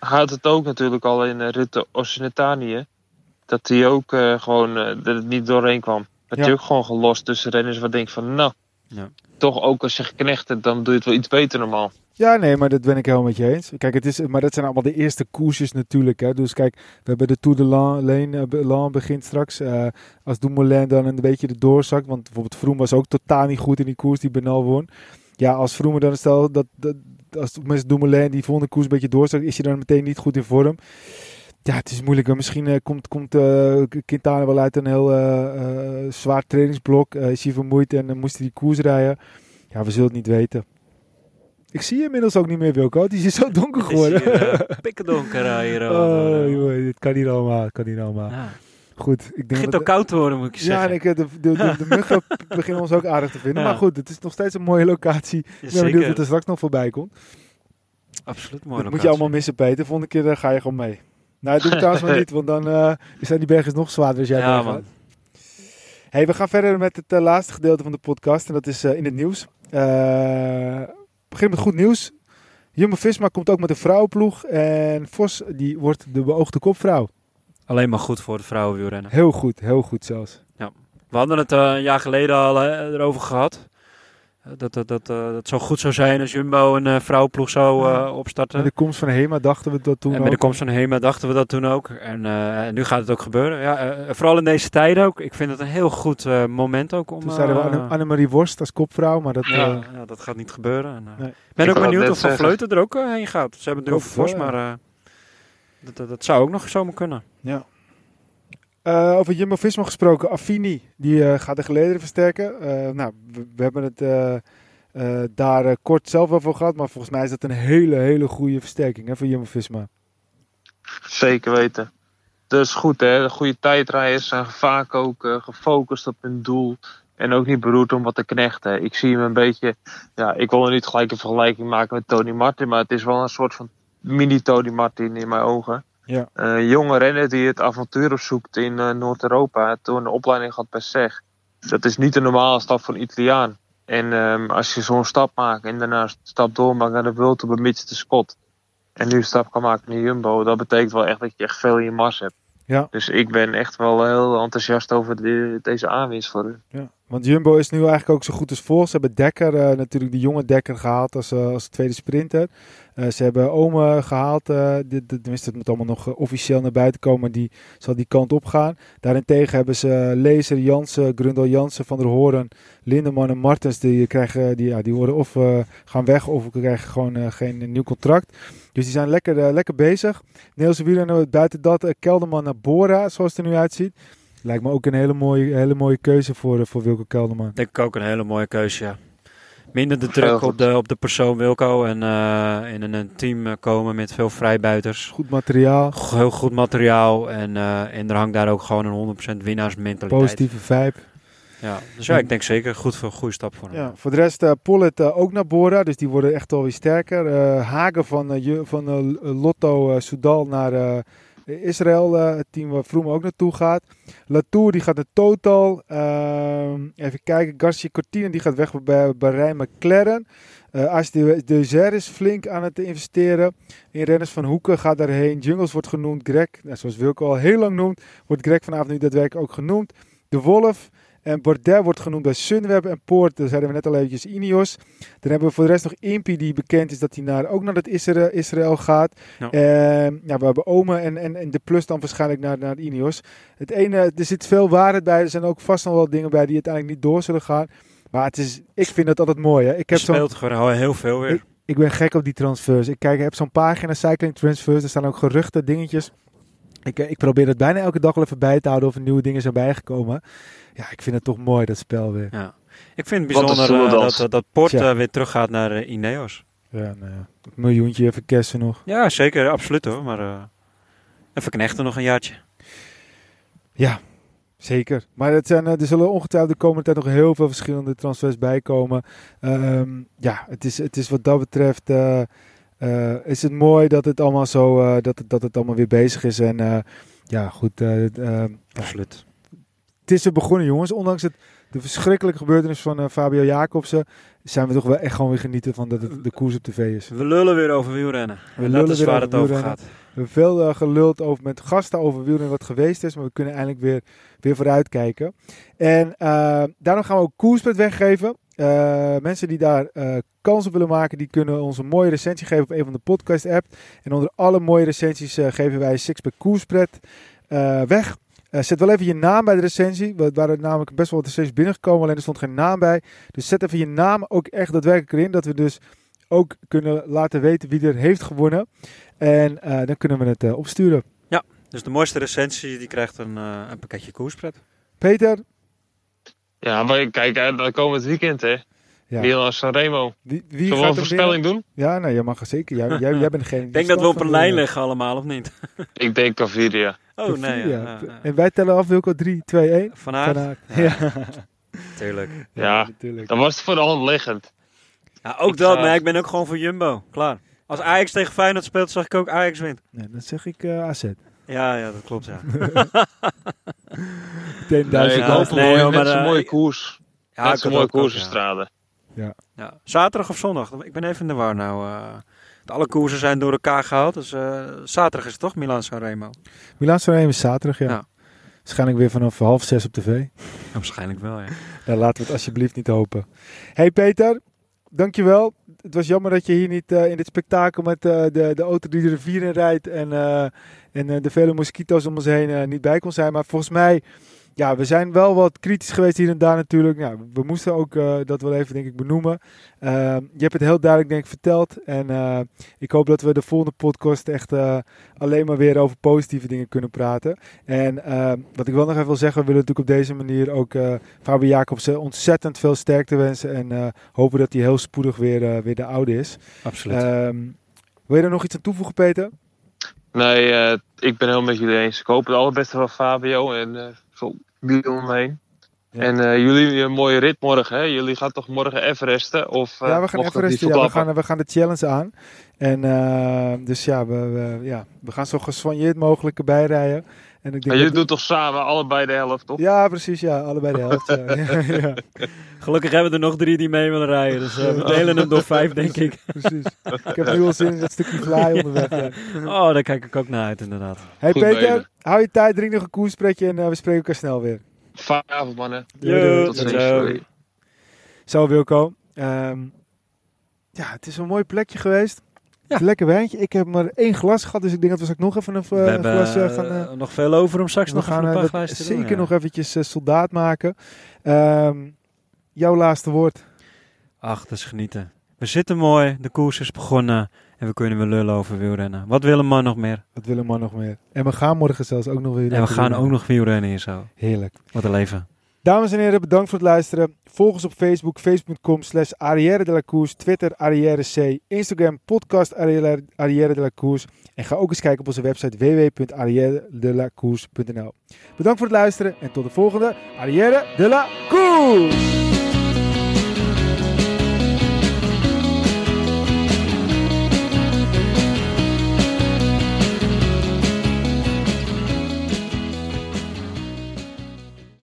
Hij had het ook natuurlijk al in uh, Rutte Oceanitanië. Dat hij ook eh, gewoon eh, dat het niet doorheen kwam. Dat Ja. hij ook gewoon gelost tussen renners wat denkt van nou, Ja. toch ook als je geknecht hebt, dan doe je het wel iets beter normaal. Ja, nee, maar dat ben ik helemaal met je eens. Kijk, het is, maar dat zijn allemaal de eerste koersjes natuurlijk. Hè. Dus kijk, we hebben de Tour de Lan, Lane, eh, begint straks. Eh, als Dumoulin dan een beetje de doorzakt. Want bijvoorbeeld Vroom was ook totaal niet goed in die koers die Bernal won. Ja, als Vroom dan stel dat, dat als mensen Dumoulin die volgende koers een beetje doorzakt, is je dan meteen niet goed in vorm. Ja, het is moeilijk. Misschien eh, komt, komt eh, Quintana wel uit een heel eh, zwaar trainingsblok. Is hij vermoeid en dan moest hij die koers rijden. Ja, we zullen het niet weten. Ik zie je inmiddels ook niet meer, Wilco. Die is zo donker geworden. Pikkendonker eh, hier. <laughs> oh, joh, dit kan niet allemaal. Het kan niet allemaal. Ja. Goed, ik Het denk begint dat... ook koud te worden, moet ik je ja, zeggen. en ik, de, de, de, de <laughs> muggen beginnen ons ook aardig te vinden. Ja. Maar goed, het is nog steeds een mooie locatie. Ik ben benieuwd wat er straks nog voorbij komt. Absoluut mooi. dat moet je allemaal missen, Peter. Volgende keer ga je gewoon mee. Nou, dat doe ik <laughs> trouwens maar niet, want dan eh, zijn die bergen nog zwaarder als jij Ja, man. gaat. Hey, we gaan verder met het eh, laatste gedeelte van de podcast. En dat is eh, in het nieuws. Beginnen met goed nieuws. Jumbo-Visma komt ook met een vrouwenploeg. En Vos die wordt de beoogde kopvrouw. Alleen maar goed voor de vrouwenwielrennen. Heel goed, heel goed zelfs. We hadden het een jaar geleden al erover gehad. Eh, Dat, dat, dat, eh, dat zo goed zou zijn als Jumbo een eh, vrouwenploeg zou eh, opstarten. Met de komst van Hema dachten we dat toen en met de komst van Hema dachten we dat toen ook. En eh, nu gaat het ook gebeuren. Ja, eh, vooral in deze tijden ook. Ik vind het een heel goed eh, moment ook om... Toen zeiden we Anne- Annemarie Worst als kopvrouw, maar dat... ja, eh, ja, dat gaat niet gebeuren. En, eh, Nee. Ik ben ook benieuwd of Van. Vleuten er ook heen gaat. Ze hebben het nu over Vos, maar eh, dat, dat, dat zou ook nog zomaar kunnen. Ja. Eh, over Jumbo-Visma gesproken, Affini, die eh, gaat de gelederen versterken. Eh, nou, we, hebben het daar kort zelf over gehad, maar volgens mij is dat een hele, hele goede versterking hè, voor Jumbo-Visma. Zeker weten. Dus goed hè, de goede tijdrijders zijn vaak ook gefocust op hun doel. En ook niet beroerd om wat te knechten. Ik zie hem een beetje, ja, ik wil er niet gelijk een vergelijking maken met Tony Martin, maar het is wel een soort van mini-Tony Martin in mijn ogen. Ja. Een jonge renner die het avontuur opzoekt in eh, Noord-Europa. Toen een opleiding gehad bij SEG. Dat is niet de normale stap van Italiaan. En ehm, als je zo'n stap maakt en daarna een stap doormaakt naar de World Tour bij Mitch de Scott. En nu een stap kan maken naar Jumbo. Dat betekent wel echt dat je echt veel in je mars hebt. Ja. Dus ik ben echt wel heel enthousiast over de- deze aanwinst voor. Ja, want Jumbo is nu eigenlijk ook zo goed als vol. Ze hebben Dekker, eh, natuurlijk de jonge Dekker gehaald als, eh, als tweede sprinter. Eh, ze hebben Ome gehaald, eh dit, dit, tenminste het moet allemaal nog officieel naar buiten komen, maar die zal die kant op gaan. Daarentegen hebben ze Lezer, Jansen, Grundel Jansen, Van der Hoorn, Lindeman en Martens. Die, krijgen, die, ja, die worden of gaan weg of krijgen gewoon geen nieuw contract. Dus die zijn lekker, eh, lekker bezig. Nederlandse wielrenner buiten dat, eh, Kelderman naar Bora, zoals het er nu uitziet. Lijkt me ook een hele mooie, hele mooie keuze voor, eh, voor Wilco Kelderman. Denk ik ook een hele mooie keuze, ja. Minder de druk op de, op de persoon Wilco en eh, in een, een team eh, komen met veel vrijbuiters. Goed materiaal, Heel goed materiaal en, eh, en er hangt daar ook gewoon een 100% winnaarsmentaliteit. positieve vibe. Ja, dus ja, ik denk zeker goed voor een goede stap voor hem. Ja, voor de rest, eh Pollet eh, ook naar Bora, dus die worden echt alweer sterker. Eh, Hagen van, van Lotto Soudal naar, Israël, het team waar Vroom ook naartoe gaat. Latour die gaat naar Total. Even kijken, Garcia Cortina die gaat weg bij Bahrein McLaren. Uh, As de, de is flink aan het investeren in renners van Hoeken. Gaat daarheen. Jungles wordt genoemd. Greg, nou, zoals Wilco al heel lang noemt, wordt Greg vanavond nu daadwerkelijk ook genoemd. De Wolf. En Bordet wordt genoemd bij Sunweb en Poort. Daar zeiden we net al eventjes Ineos. Dan hebben we voor de rest nog Impi die bekend is dat hij naar, ook naar het Israël, Israël gaat. En, ja, we hebben Ome en, en, en de Plus dan waarschijnlijk naar, naar Ineos. Het ene, er zit veel waarheid bij. Er zijn ook vast nog wel dingen bij die uiteindelijk niet door zullen gaan. Maar het is, ik vind het altijd mooi. Hè. Ik heb speelt gewoon heel veel weer. Ik, ik, ben gek op die transfers. Ik kijk, ik heb zo'n pagina Cycling Transfers. Er staan ook geruchten, dingetjes. Ik, ik probeer het bijna elke dag wel even bij te houden of er nieuwe dingen zijn bijgekomen. Ja, ik vind het toch mooi, dat spel weer. Ja. Ik vind het bijzonder uh, dat, dat Port uh, weer teruggaat naar uh, Ineos. Ja, nou ja. Een miljoentje even kersen nog. Ja, zeker. Absoluut hoor. Maar even knechten nog een jaartje. Ja, Zeker. Maar het zijn, er zullen ongetwijfeld de komende tijd nog heel veel verschillende transfers bijkomen. Um, ja, het is, het is wat dat betreft. Uh, uh, is het mooi dat het allemaal zo. Uh, dat, het, dat het allemaal weer bezig is. En ja, goed. Absoluut. Het is er begonnen, jongens. Ondanks het, de verschrikkelijke gebeurtenis van Fabio Jacobsen. zijn we toch wel echt gewoon weer genieten van dat het de koers op tv is. We lullen weer over wielrennen. We lullen dat is waar het over gaat. We hebben veel geluld over, met gasten over wielrennen wat geweest is. Maar we kunnen eindelijk weer, weer vooruitkijken. En daarom gaan we ook koerspret weggeven. Uh, mensen die daar kans op willen maken, die kunnen ons een mooie recensie geven op een van de podcast apps. En onder alle mooie recensies geven wij Sixpack Koerspret weg. zet wel even je naam bij de recensie. We waren namelijk best wel wat recensies binnengekomen, alleen er stond geen naam bij. Dus zet even je naam ook echt daadwerkelijk erin, dat we dus ook kunnen laten weten wie er heeft gewonnen. En uh, dan kunnen we het uh, opsturen. Ja, dus de mooiste recensie die krijgt een, uh, een pakketje koerspret. Peter? Ja, maar kijk, dan komen het weekend hè. Ja. Milan Sanremo. Wie, wie Zullen we een voorspelling doen? Ja, nou, jij mag zeker. Jij, jij, jij bent degene. <laughs> Ik denk dat we op een lijn liggen allemaal, of niet? Ik denk Caviria. <laughs> Oh, Caviria. nee. Ja, ja, En wij tellen af, Wilco, 3, 2, 1. Van Aert? Van. Ja. <laughs> Tuurlijk. Ja, natuurlijk. dan was het voor de hand liggend. Ja, ook ik dat, maar ik ben ook gewoon voor Jumbo. Klaar. Als Ajax tegen Feyenoord speelt, zag ik ook Ajax wint. Nee, dan zeg ik uh, AZ. Ja, ja, dat klopt, ja. <laughs> Meteen duizend nee, ja, nee, maar, een mooie koers. Ja, net een mooie koersenstraden. Ja. ja. Zaterdag of zondag? Ik ben even in de war nou. Uh, alle koersen zijn door elkaar gehaald. Dus uh, zaterdag is het toch, Milan Sanremo? Milan Sanremo is zaterdag, ja. ja. Waarschijnlijk weer vanaf half zes op tv. Waarschijnlijk wel, ja. <laughs> Nou, laten we het alsjeblieft niet hopen. Hey Peter, dankjewel. Het was jammer dat je hier niet uh, in dit spektakel met uh, de, de auto die de rivier in rijdt en, uh, en de vele mosquito's om ons heen niet bij kon zijn. Maar volgens mij ja, we zijn wel wat kritisch geweest hier en daar natuurlijk. Ja, we moesten ook uh, dat wel even denk ik benoemen. Uh, je hebt het heel duidelijk denk ik verteld. En uh, ik hoop dat we de volgende podcast echt alleen maar weer over positieve dingen kunnen praten. En wat ik wel nog even wil zeggen, we willen natuurlijk op deze manier ook Fabio Jacobsen ontzettend veel sterkte wensen. En hopen dat hij heel spoedig weer, weer de oude is. Absoluut. Ehm, wil je er nog iets aan toevoegen Peter? Nee, ik ben helemaal met jullie eens. Ik hoop het allerbeste van Fabio en veel omheen. En uh, jullie een mooie rit morgen, hè? Jullie gaan toch morgen Everesten? Of, uh, ja, we gaan Everesten, ja, we gaan, we gaan de challenge aan. En uh, dus ja we, we, ja, we gaan zo gesoigneerd mogelijk erbij rijden. En ik denk jullie doen toch samen allebei de helft, toch? Ja, precies, ja, allebei de <laughs> helft. ja, ja, Gelukkig hebben we er nog drie die mee willen rijden, dus we delen hem door vijf, denk ik. <laughs> precies. Ik heb nu al zin in dat stukje fly onderweg. Oh, daar kijk ik ook naar uit, inderdaad. Hey Goed Peter, hou je tijd, drink nog een koerspretje en we spreken elkaar snel weer. Fijne avond, mannen. Yo, Tot ziens. Zo, Wilco. Um, ja, het is een mooi plekje geweest. Ja. Lekker wijntje. Ik heb maar één glas gehad, dus ik denk dat we straks nog even een, uh, glas uh, gaan... Uh, nog veel over om straks nog gaan, een paar glazen te Zeker doen, ja. nog eventjes soldaat maken. Um, jouw laatste woord. Ach, dat is genieten. We zitten mooi, de koers is begonnen en we kunnen weer lullen over wielrennen. Wat willen man nog meer? Wat willen man nog meer? En we gaan morgen zelfs ook nog weer En we gaan ook nog wielrennen hier zo. Heerlijk. Wat een leven. Dames en heren, bedankt voor het luisteren. Volg ons op Facebook, facebook.com slash Arrière de la Course, Twitter Arrière C, Instagram podcast Arrière, de la Course. En ga ook eens kijken op onze website www.arrièredelacourse.nl Bedankt voor het luisteren en tot de volgende Arrière de la Course!